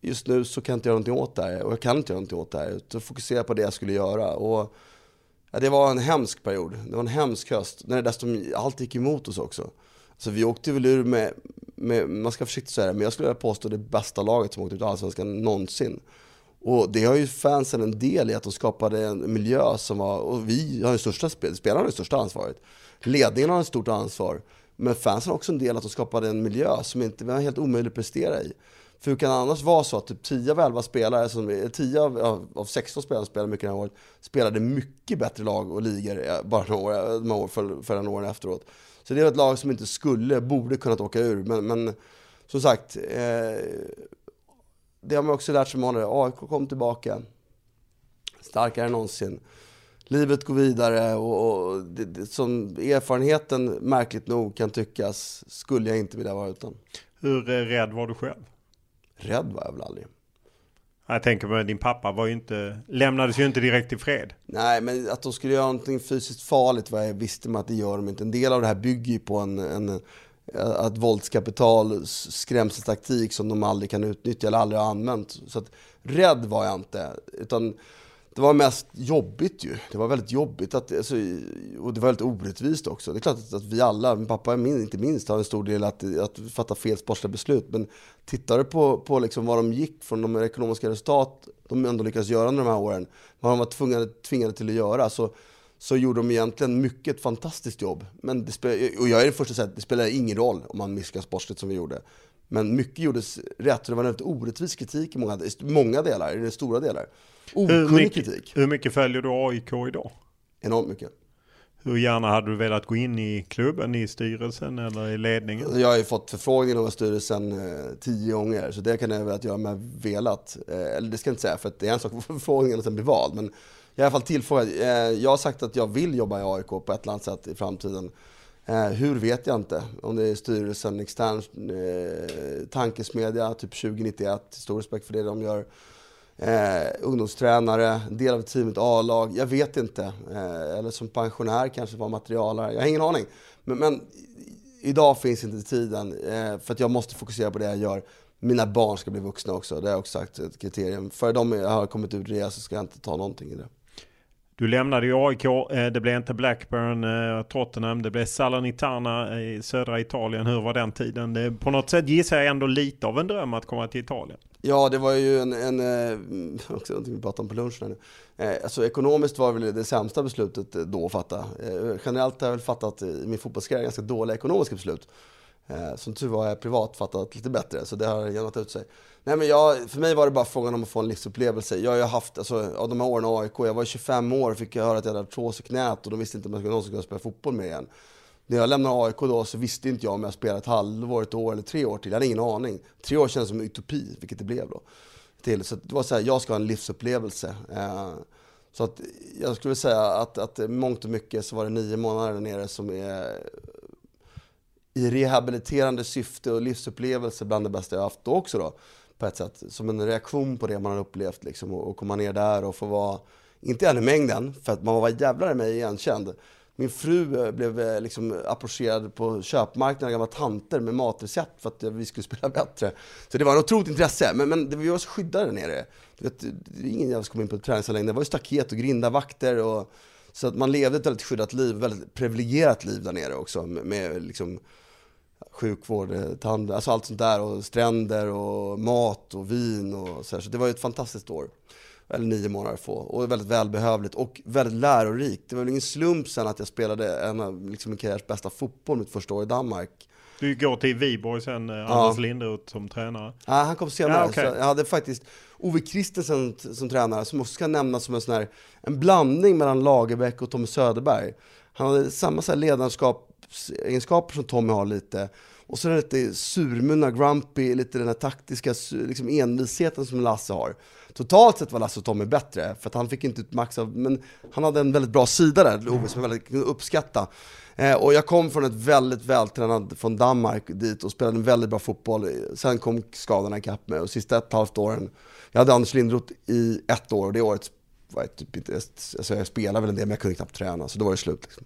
just nu så kan jag inte göra någonting åt det här och jag kan inte göra någonting åt det här. Utan fokusera på det jag skulle göra. Och, ja, det var en hemsk period. Det var en hemsk höst. När det dessutom, allt gick emot oss också. Så vi åkte väl ur med, med man ska försiktigt säga det, men jag skulle vilja påstå det bästa laget som åkte ut i Allsvenskan någonsin. Och det har ju fansen en del i att de skapade en miljö som var, och vi har ju största, spelarna har det största ansvaret. Ledningen har ett stort ansvar. Men fansen har också en del att de skapade en miljö som inte var helt omöjlig att prestera i. För hur kan det annars vara så att typ 10 av 11 spelare, som, eh, 10 av, av 16 spelare som spelade mycket det här året, spelade mycket bättre lag och ligor eh, bara några år, några år för, för åren efteråt. Så det är ett lag som inte skulle, borde kunnat åka ur. Men, men som sagt, eh, det har man också lärt sig med AIK kom tillbaka. Starkare än någonsin. Livet går vidare och, och det, det, som erfarenheten märkligt nog kan tyckas skulle jag inte vilja vara utan. Hur rädd var du själv? Rädd var jag väl aldrig. Jag tänker på din pappa var ju inte, lämnades ju inte direkt i fred. Nej, men att de skulle göra någonting fysiskt farligt vad jag visste man att det gör de inte. En del av det här bygger ju på en, en att våldskapital, skrämseltaktik som de aldrig kan utnyttja eller aldrig har använt. Så att rädd var jag inte. Utan det var mest jobbigt ju. Det var väldigt jobbigt att, alltså, och det var väldigt orättvist också. Det är klart att, vi alla, min pappa inte minst, har en stor del att, att fatta fel sportsliga beslut. Men tittar du på, på liksom vad de gick från de ekonomiska resultat de ändå lyckades göra under de här åren, vad de var tvungade, tvingade till att göra, så, så gjorde de egentligen mycket ett fantastiskt jobb. Men det spel, och jag är den första att säga att det spelar ingen roll om man misslyckas sportsligt som vi gjorde. Men mycket gjordes rätt och det var en väldigt orättvis kritik i många, många delar, i stora delar. Okunnig kritik. Hur mycket följer du AIK idag? Enormt mycket. Hur gärna hade du velat gå in i klubben, i styrelsen eller i ledningen? Jag har ju fått förfrågningar om styrelsen eh, tio gånger, så det kan jag väl att jag med velat. Eh, eller det ska jag inte säga, för det är en sak att få förfrågningen och sen bli vald. Men jag är i alla fall tillfrågad. Eh, jag har sagt att jag vill jobba i AIK på ett eller annat sätt i framtiden. Eh, hur vet jag inte. Om det är styrelsen, extern eh, tankesmedja, typ 2091. Stor respekt för det de gör eh, ungdomstränare, del av teamet A-lag. Jag vet inte. Eh, eller som pensionär kanske var materialare. Jag har ingen aning. Men, men idag finns inte tiden eh, för att jag måste fokusera på det jag gör. Mina barn ska bli vuxna också. Det har jag också sagt ett kriterium. För de har kommit ut det så ska jag inte ta någonting i det. Du lämnade ju AIK, eh, det blev inte Blackburn, eh, Tottenham, det blev Salernitana i södra Italien. Hur var den tiden? Det, på något sätt gissar jag ändå lite av en dröm att komma till Italien. Ja, det var ju en, en eh, också någonting vi pratade om på lunchen nu. Alltså ekonomiskt var väl det sämsta beslutet då att fatta. Generellt har jag väl fattat i min fotbollskarriär ganska dåliga ekonomiska beslut. Eh, som tur var har jag privat fattat lite bättre, så det har jämnat ut sig. Nej, men jag, för mig var det bara frågan om att få en livsupplevelse. Jag har ju haft, alltså, av de här åren i AIK, jag var 25 år och fick jag höra att jag hade artros i knät och de visste inte om jag skulle någonsin kunna spela fotboll mer igen. När jag lämnade AIK då så visste inte jag om jag spelade ett halvår, ett år eller tre år till. Jag hade ingen aning. Tre år kändes som en utopi, vilket det blev då. Till. Så det var så här, jag ska ha en livsupplevelse. Eh, så att jag skulle säga att, att mångt och mycket så var det nio månader där nere som är i rehabiliterande syfte och livsupplevelse bland det bästa jag haft då också då på ett sätt. Som en reaktion på det man har upplevt liksom, och, och komma ner där och få vara, inte en i mängden, för att man var jävlar i mig igenkänd. Min fru eh, blev eh, liksom approcherad på köpmarknaden av gamla tanter med matrecept för att vi skulle spela bättre. Så det var ett otroligt intresse, men, men vi var så skyddade där nere. Vet, det är ingen jävla som kom in på träningsanläggningen. Det var ju staket och grindavakter. och så att man levde ett väldigt skyddat liv, väldigt privilegierat liv där nere också med, med liksom sjukvård, eh, tand, alltså allt sånt där och stränder och mat och vin och så, här. så det var ju ett fantastiskt år. Eller nio månader få och väldigt välbehövligt och väldigt lärorikt. Det var väl ingen slump sen att jag spelade en av liksom min karriärs bästa fotboll mitt första år i Danmark. Du går till Viborg sen, eh, Anders Lindroth som tränare. Ja, han kom senare. Ja, så jag hade faktiskt Ove Christensen som tränare, som också ska nämnas som en sån här, en blandning mellan Lagerbäck och Tommy Söderberg. Han hade samma så här ledarskapsegenskaper som Tommy har lite. Och så är det lite surmunna, grumpy, lite den här taktiska liksom envisheten som Lasse har. Totalt sett var Lasse och Tommy bättre, för att han fick inte ut max av, men han hade en väldigt bra sida där, Ove, som jag väldigt kunde uppskatta. Eh, och jag kom från ett väldigt vältränad från Danmark dit och spelade en väldigt bra fotboll. Sen kom skadorna ikapp mig och sista ett och ett halvt åren, jag hade Anders Lindroth i ett år och det året var jag typ inte, alltså jag spelade väl en del men jag kunde knappt träna, så då var det slut. Liksom.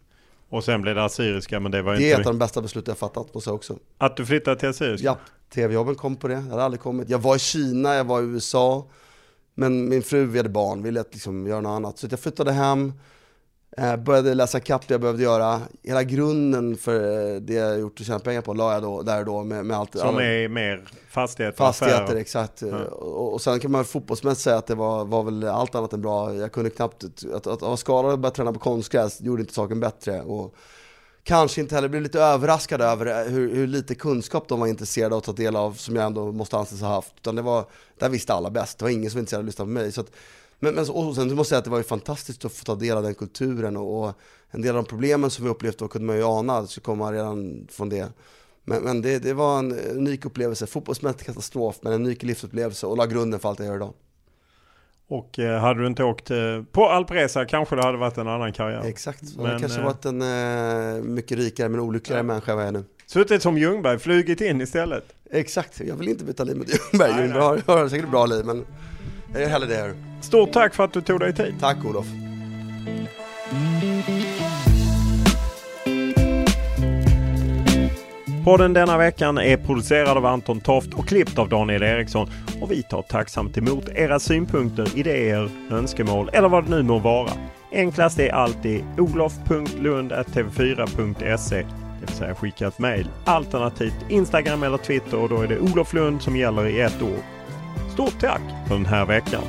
Och sen blev det Assyriska men det var Det är inte... ett av de bästa beslut jag fattat, måste jag också. Att du flyttade till Assyriska? Ja, tv-jobben kom på det. Jag hade aldrig kommit. Jag var i Kina, jag var i USA. Men min fru, vi hade barn, ville att liksom göra något annat. Så jag flyttade hem, började läsa kapp det jag behövde göra. Hela grunden för eh, det jag gjort och tjänat pengar på la jag då, där då med, med allt. Som alla- är mer fastigheter, Fastigheter, affärer. exakt. Ja. Och, och sen kan man fotbollsmässigt säga att det var, var väl allt annat än bra. Jag kunde knappt, att, att vara skadad och börja träna på konstgräs gjorde inte saken bättre. Och kanske inte heller, blev lite överraskad över hur, hur lite kunskap de var intresserade av att ta del av, som jag ändå måste anses ha haft. Utan det var, där visste alla bäst, det var ingen som var intresserad av att lyssna på mig. Så att, men, men så- och sen måste jag säga att det var ju fantastiskt att få ta del av den kulturen och, och en del av de problemen som vi upplevt då kunde man ju ana så komma redan från det. Men, men det, det var en unik upplevelse, fotbollsmässigt katastrof, men en unik livsupplevelse och la grunden för allt jag gör idag. Och eh, hade du inte åkt eh, på alpresa kanske det hade varit en annan karriär. Exakt, Men, jag kanske eh, varit en eh, mycket rikare men olyckligare människa än jag är nu. Suttit som Ljungberg, flugit in istället. Exakt, jag vill inte byta liv med Ljungberg. Nej, Ljungberg har, har säkert bra liv, men jag gör hellre det här. Stort tack för att du tog dig tid. Tack Olof. Podden denna veckan är producerad av Anton Toft och klippt av Daniel Eriksson. Och vi tar tacksamt emot era synpunkter, idéer, önskemål eller vad det nu må vara. Enklast är alltid olof.lund.tv4.se det vill säga skicka ett mejl. Alternativt Instagram eller Twitter och då är det Olof Lund som gäller i ett ord. Stort tack för den här veckan.